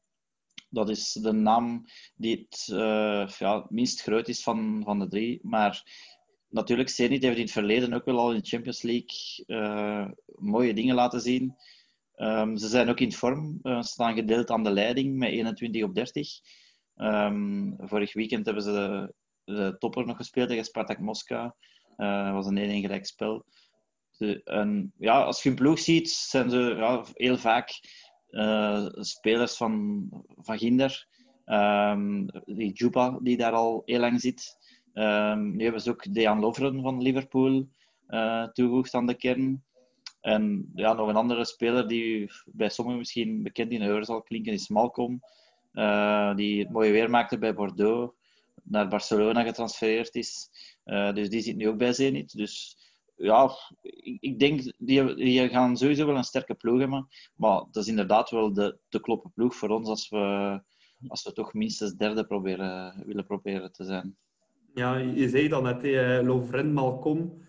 dat is de naam die het uh, ja, minst groot is van, van de drie. Maar natuurlijk, Zenit heeft in het verleden ook wel al in de Champions League uh, mooie dingen laten zien. Um, ze zijn ook in vorm, uh, staan gedeeld aan de leiding met 21 op 30. Um, ehm, vorig weekend hebben ze de, de topper nog gespeeld tegen Spartak Moskou. Dat was een 1-1 gelijk spel. En ja, als je een ploeg ziet, zijn ze ja, heel vaak uh, spelers van, van Ginder. Um, die Juba, die daar al heel lang zit. Nu hebben ze ook Dejan Lovren van Liverpool uh, toegevoegd aan de kern. En ja, nog een andere speler die bij sommigen misschien bekend in de oor zal klinken, is Malcolm. Uh, die het mooie weer maakte bij Bordeaux. Naar Barcelona getransfereerd is. dus die zit nu ook bij Zenit. Dus ja, ik denk, die, die gaan sowieso wel een sterke ploeg hebben. Maar dat is inderdaad wel de te kloppen ploeg voor ons als we, als we toch minstens derde proberen, willen proberen te zijn. Ja, je zei dat net, eh, Lovren, Malcolm.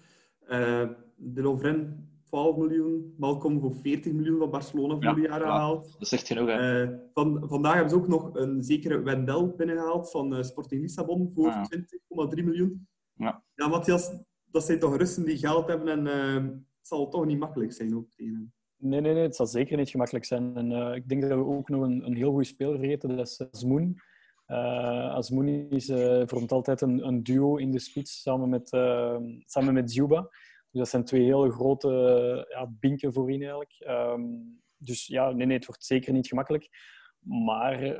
Uh, de Lovren 12 miljoen, Malcolm voor 40 miljoen van Barcelona vorig ja, jaar gehaald. Ja, dat zegt genoeg, hè? Uh, van, vandaag hebben ze ook nog een zekere Wendel binnengehaald van uh, Sporting Lissabon voor 20,3 miljoen. Ja. ja, Matthias, dat zijn toch Russen die geld hebben en uh, het zal toch niet makkelijk zijn ook tegen Nee, nee, nee, het zal zeker niet gemakkelijk zijn. En uh, ik denk dat we ook nog een, een heel goede speler vergeten, dat is Azmoen. Uh, Azmoen is uh, vormt altijd een, een, duo in de spits samen met, samen met Zuba. Dus dat zijn twee hele grote ja, binken voorin eigenlijk. Um, dus ja, nee, nee, het wordt zeker niet gemakkelijk. Maar uh,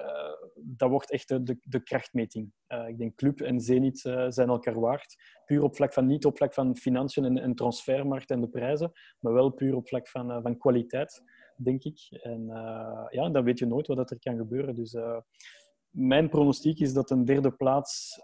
dat wordt echt de, de, krachtmeting. Uh, ik denk Club en Zenit uh, zijn elkaar waard. Puur op vlak van, niet op vlak van financiën en, en transfermarkt en de prijzen, maar wel puur op vlak van, van kwaliteit, denk ik. En ja, dan weet je nooit wat er kan gebeuren. Dus mijn pronostiek is dat een derde plaats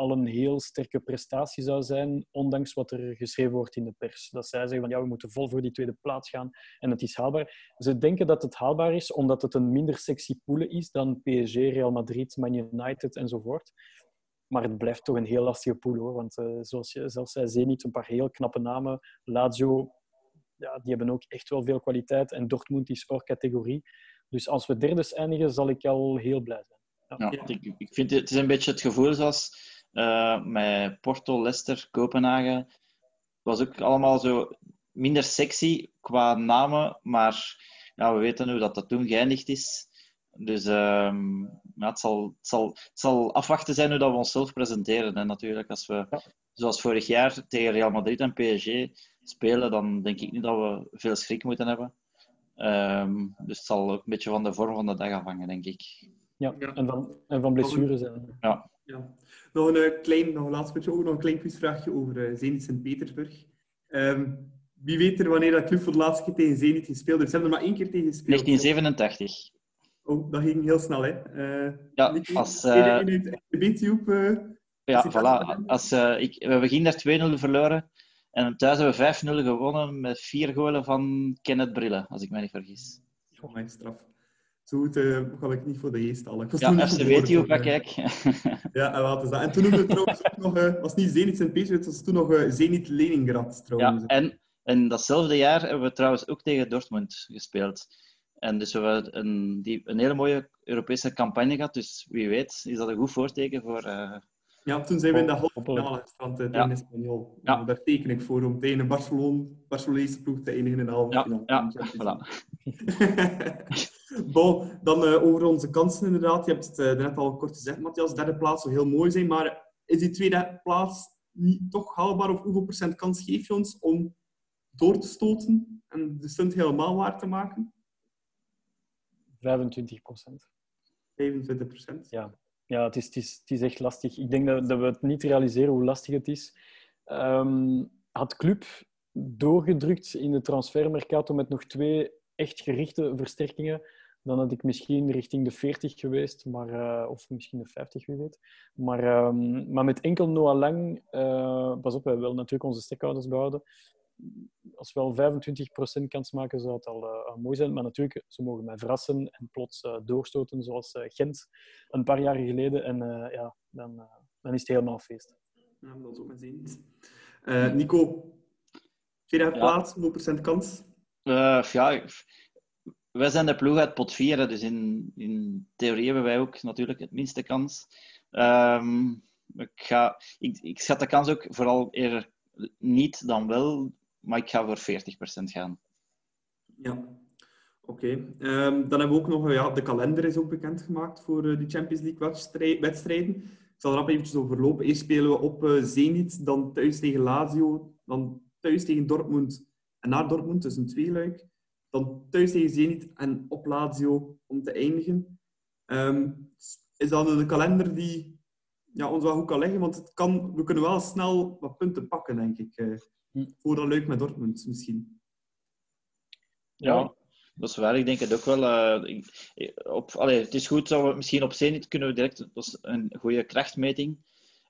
al een heel sterke prestatie zou zijn, ondanks wat er geschreven wordt in de pers. Dat zij zeggen van ja, we moeten vol voor die tweede plaats gaan en het is haalbaar. Ze denken dat het haalbaar is omdat het een minder sexy pool is dan PSG, Real Madrid, Man United enzovoort. Maar het blijft toch een heel lastige pool hoor. Want uh, zoals je zelf zei, Zenit, een paar heel knappe namen. Lazio, ja, die hebben ook echt wel veel kwaliteit. En Dortmund is ook categorie. Dus als we derde eindigen, zal ik al heel blij zijn. Ja. ja ik, ik, vind het, het is een beetje het gevoel zoals uh, met Porto, Leicester, was ook allemaal zo minder sexy qua namen, maar ja, we weten hoe dat, dat toen geëindigd is. Dus ehm, ja, het, zal, het, zal, het zal afwachten zijn hoe dat we onszelf presenteren. En natuurlijk, als we, zoals vorig jaar, tegen Real Madrid en PSG spelen, dan denk ik niet dat we veel schrik moeten hebben. Ehm, dus het zal ook een beetje van de vorm van de dag afhangen, denk ik. Ja, en van, en van blessures. En... Ja. Ja. Nog een uh, klein, nog een laatste beetje ook nog een klein quizvraagje over uh, Zenit Sint-Petersburg. Um, wie weet er wanneer dat club voor de laatste keer tegen Zenit gespeeld heeft? Ze hebben er maar één keer tegen gespeeld. 1987. Oh, dat ging heel snel, hè? Uh, ja, Nicky, als... Uh, in het YouTube... ja, voilà. Als, ik, we begin daar 2-0 verloren. En thuis hebben we 5-0 gewonnen met vier golen van Kenneth Brille, als ik me niet vergis. Oh, mijn straf. Zo goed uh, ga ik niet voor de geest halen. Ja, FCW Tube, kijk. ja, en wat is dat? En toen noemde het trouwens ook nog... Uh, was niet Zenit Sint-Petersburg, het was toen nog uh, Zenit Leningrad, trouwens. Ja, en, en datzelfde jaar hebben we trouwens ook tegen Dortmund gespeeld. En dus we hebben een, die, een hele mooie Europese campagne gehad. Dus wie weet is dat een goed voorteken voor... Ja, toen zijn we in de halve finale gestrand tegen ja. Espanyol. Ja. Daar teken ik voor om tegen een Barcelona, Barcelonese ploeg te eindigen in de halve ja. finale. Ja, voilà. bon, dan uh, over onze kansen inderdaad. Je hebt het uh, net al kort gezegd, Matthias. Derde plaats zou heel mooi zijn, maar is die tweede plaats niet toch haalbaar? Of hoeveel procent kans geef je ons om door te stoten en de stunt helemaal waar te maken? 25 procent. 25 procent? Ja. Ja, het is, het, is, echt lastig. Ik denk dat, dat we het niet realiseren hoe lastig het is. Um, had Club doorgedrukt in de transfermercato met nog twee echt gerichte versterkingen, dan had ik misschien richting de 40 geweest, maar, uh, of misschien de 50, wie weet. Maar, um, maar met enkel Noah Lang, uh, pas op, wij willen natuurlijk onze stekhouders behouden. Als we al 25% kans maken, zou het al uh, mooi zijn. Maar natuurlijk, ze mogen mij verrassen en plots doorstoten, zoals Gent een paar jaar geleden. En ja, dan, dan is het helemaal feest. Ja, dat is ook mijn zin. Nico, tweede ja. plaats, hoeveel procent kans? ja, wij zijn de ploeg uit pot 4, dus in, in theorie hebben wij ook natuurlijk het minste kans. Um, ik, ga, ik, ik schat de kans ook vooral eerder niet dan wel, maar ik ga voor 40% gaan. Ja, oké. Um, dan hebben we ook nog, ja, de kalender is ook bekendgemaakt voor uh, die Champions League wedstrijden. Ik zal er even eventjes overlopen. Eerst spelen we op uh, Zenit, dan thuis tegen Lazio, dan thuis tegen Dortmund en naar Dortmund, dus een tweeluik. Dan thuis tegen Zenit en op Lazio om te eindigen. Um, is dat een kalender die ja, ons wel goed kan leggen? Want het kan, we kunnen wel snel wat punten pakken, denk ik. Uh, voor dat leuk met Dortmund misschien. Ja, dat is waar. Ik denk het ook wel. Uh, op, allee, het is goed dat we misschien op Zenit kunnen we direct dat is een goede krachtmeting.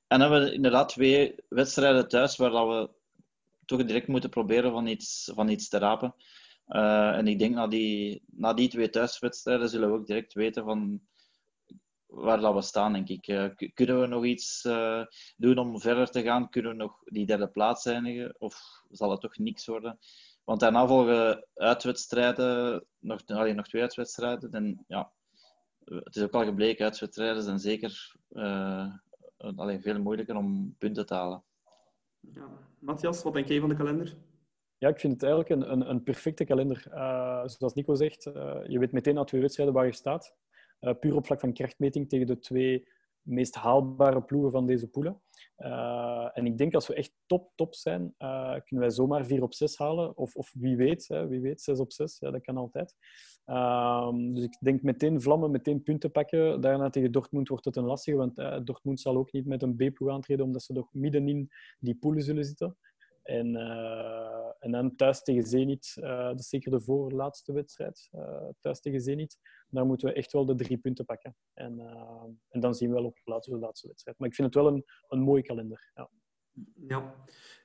En dan hebben we inderdaad twee wedstrijden thuis waar dat we toch direct moeten proberen van iets, van iets te rapen. Uh, en ik denk na die, na die twee thuiswedstrijden zullen we ook direct weten van waar dat we staan, denk ik. Uh, kunnen we nog iets uh, doen om verder te gaan? Kunnen we nog die derde plaats eindigen? Of zal het toch niks worden? Want daarna volgen uitwedstrijden, nog, allee, nog twee uitwedstrijden. En ja, het is ook al gebleken, uitwedstrijden zijn zeker allee, veel moeilijker om punten te halen. Ja. Matthias, wat denk jij van de kalender? Ja, ik vind het eigenlijk een, een, een perfecte kalender. Uh, zoals Nico zegt, uh, je weet meteen na twee wedstrijden waar je staat. Uh, puur op vlak van krachtmeting tegen de twee meest haalbare ploegen van deze poelen. en ik denk als we echt top, top zijn, kunnen wij zomaar 4 op 6 halen. Of, of wie weet, hè, wie weet, 6 op 6, ja, dat kan altijd. Ehm, dus ik denk meteen vlammen, meteen punten pakken. Daarna tegen Dortmund wordt het een lastige, want Dortmund zal ook niet met een B-ploeg aantreden, omdat ze nog middenin die poelen zullen zitten. En, uh, en dan thuis tegen Zenit, uh, dat is zeker de voorlaatste wedstrijd, uh, thuis tegen Zenit. Daar moeten we echt wel de drie punten pakken. En, en dan zien we wel op de laatste, de laatste wedstrijd. Maar ik vind het wel een, een mooie kalender. Ja. Ja.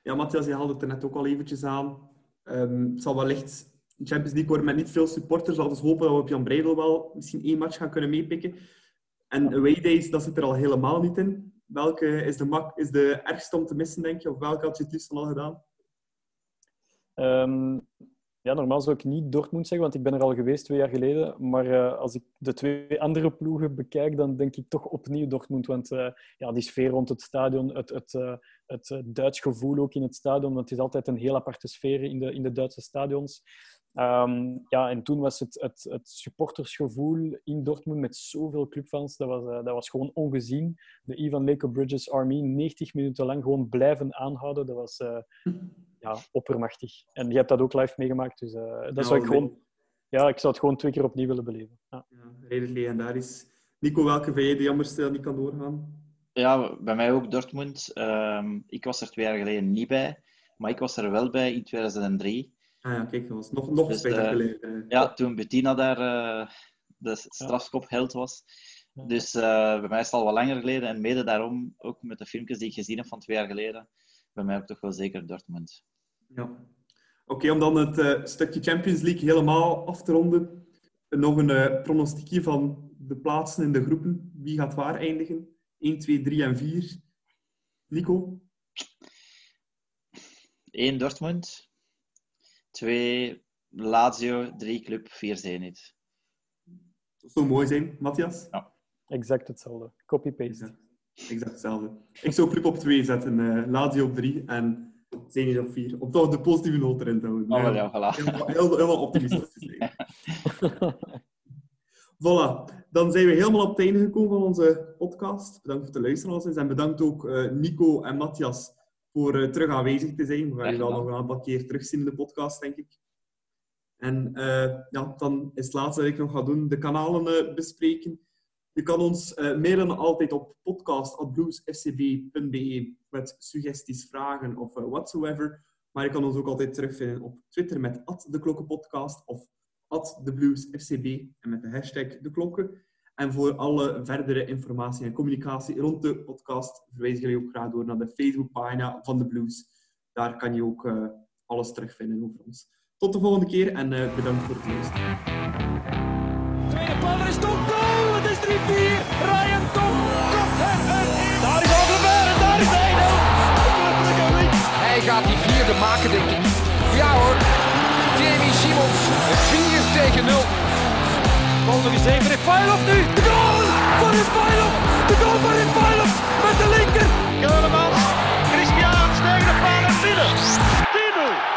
ja, Matthias, je haalde het er net ook al eventjes aan. Um, het zal wellicht Champions League worden met niet veel supporters. Laten we hopen dat we op Jan Breidel wel misschien één match gaan kunnen meepikken. En away days, dat zit er al helemaal niet in. Welke is de, mak is de ergste om te missen, denk je? Of welke had je het liefst al gedaan? Um, ja, normaal zou ik niet Dortmund zeggen, want ik ben er al geweest twee jaar geleden. Maar uh, als ik de twee andere ploegen bekijk, dan denk ik toch opnieuw Dortmund. Want uh, ja, die sfeer rond het stadion, het, het, uh, het Duits gevoel ook in het stadion. Want het is altijd een heel aparte sfeer in de, in de Duitse stadions. Ehm, ja, en toen was het, het, het supportersgevoel in Dortmund met zoveel clubfans, dat was, eh, dat was gewoon ongezien. De Ivan Leko Bridges Army 90 minuten lang gewoon blijven aanhouden, dat was eh, ja, oppermachtig. En je hebt dat ook live meegemaakt, dus eh, dat Ja, zou ik nee. gewoon... Ja, ik zou het gewoon twee keer opnieuw willen beleven. Ja. Ja, redelijk legendarisch. Nico, welke vind jij de jammerste dat niet kan doorgaan? Ja, bij mij ook Dortmund. Ehm, ik was er twee jaar geleden niet bij, maar ik was er wel bij in 2003. Ah ja, kijk, dat was nog, nog Dus, spectaculair. eh. Ja, toen Bettina daar eh, de strafskopheld was. Dus eh, bij mij is het al wat langer geleden. En mede daarom, ook met de filmpjes die ik gezien heb van twee jaar geleden, bij mij ook toch wel zeker Dortmund. Ja. Oké, om dan het eh, stukje Champions League helemaal af te ronden. Nog een eh pronostiekje van de plaatsen in de groepen. Wie gaat waar eindigen? 1, 2, 3 en 4. Nico? 1 Dortmund, 2 Lazio, 3 Club, 4 Zenit. Dat zou mooi zijn. Matthias? Exact hetzelfde. Copy-paste. Exact, exact hetzelfde. Ik zou Club op 2 zetten, eh Lazio op 3 en Zenit op 4. Om toch de positieve noot erin te houden. Oh, wel, ja, voilà. Helemaal, heel- helemaal optimistisch te zijn. Voilà, dan zijn we helemaal op het einde gekomen van onze podcast. Bedankt voor het luisteren en bedankt ook eh, Nico en Matthias voor eh, terug aanwezig te zijn. We gaan al gedaan. nog een aantal keer terugzien in de podcast, denk ik. En eh, ja, dan is het laatste dat ik nog ga doen, de kanalen eh, bespreken. Je kan ons mailen altijd op podcast.bluesfcb.be met suggesties, vragen of whatsoever. Maar je kan ons ook altijd terugvinden op Twitter met @deklokkenpodcast of @thebluesfcb en met de hashtag de klokken. En voor alle verdere informatie en communicatie rond de podcast verwijs ik jullie ook graag door naar de Facebookpagina van de Blues. Daar kan je ook eh, alles terugvinden over ons. Tot de volgende keer en eh, bedankt voor het luisteren. Tweede er is Tom goal! Het is 3-4. Ryan Tom er. Daar is Alderweireld en daar is Eindel. Hij gaat die vierde maken, denk ik. Ja hoor. Jamie Simons. 4 tegen 0. Bal zeven eens even nu. De goal voor Refailov. De goal voor Refailov met de linker. Keulemans, Christian, de paal en binnen. 10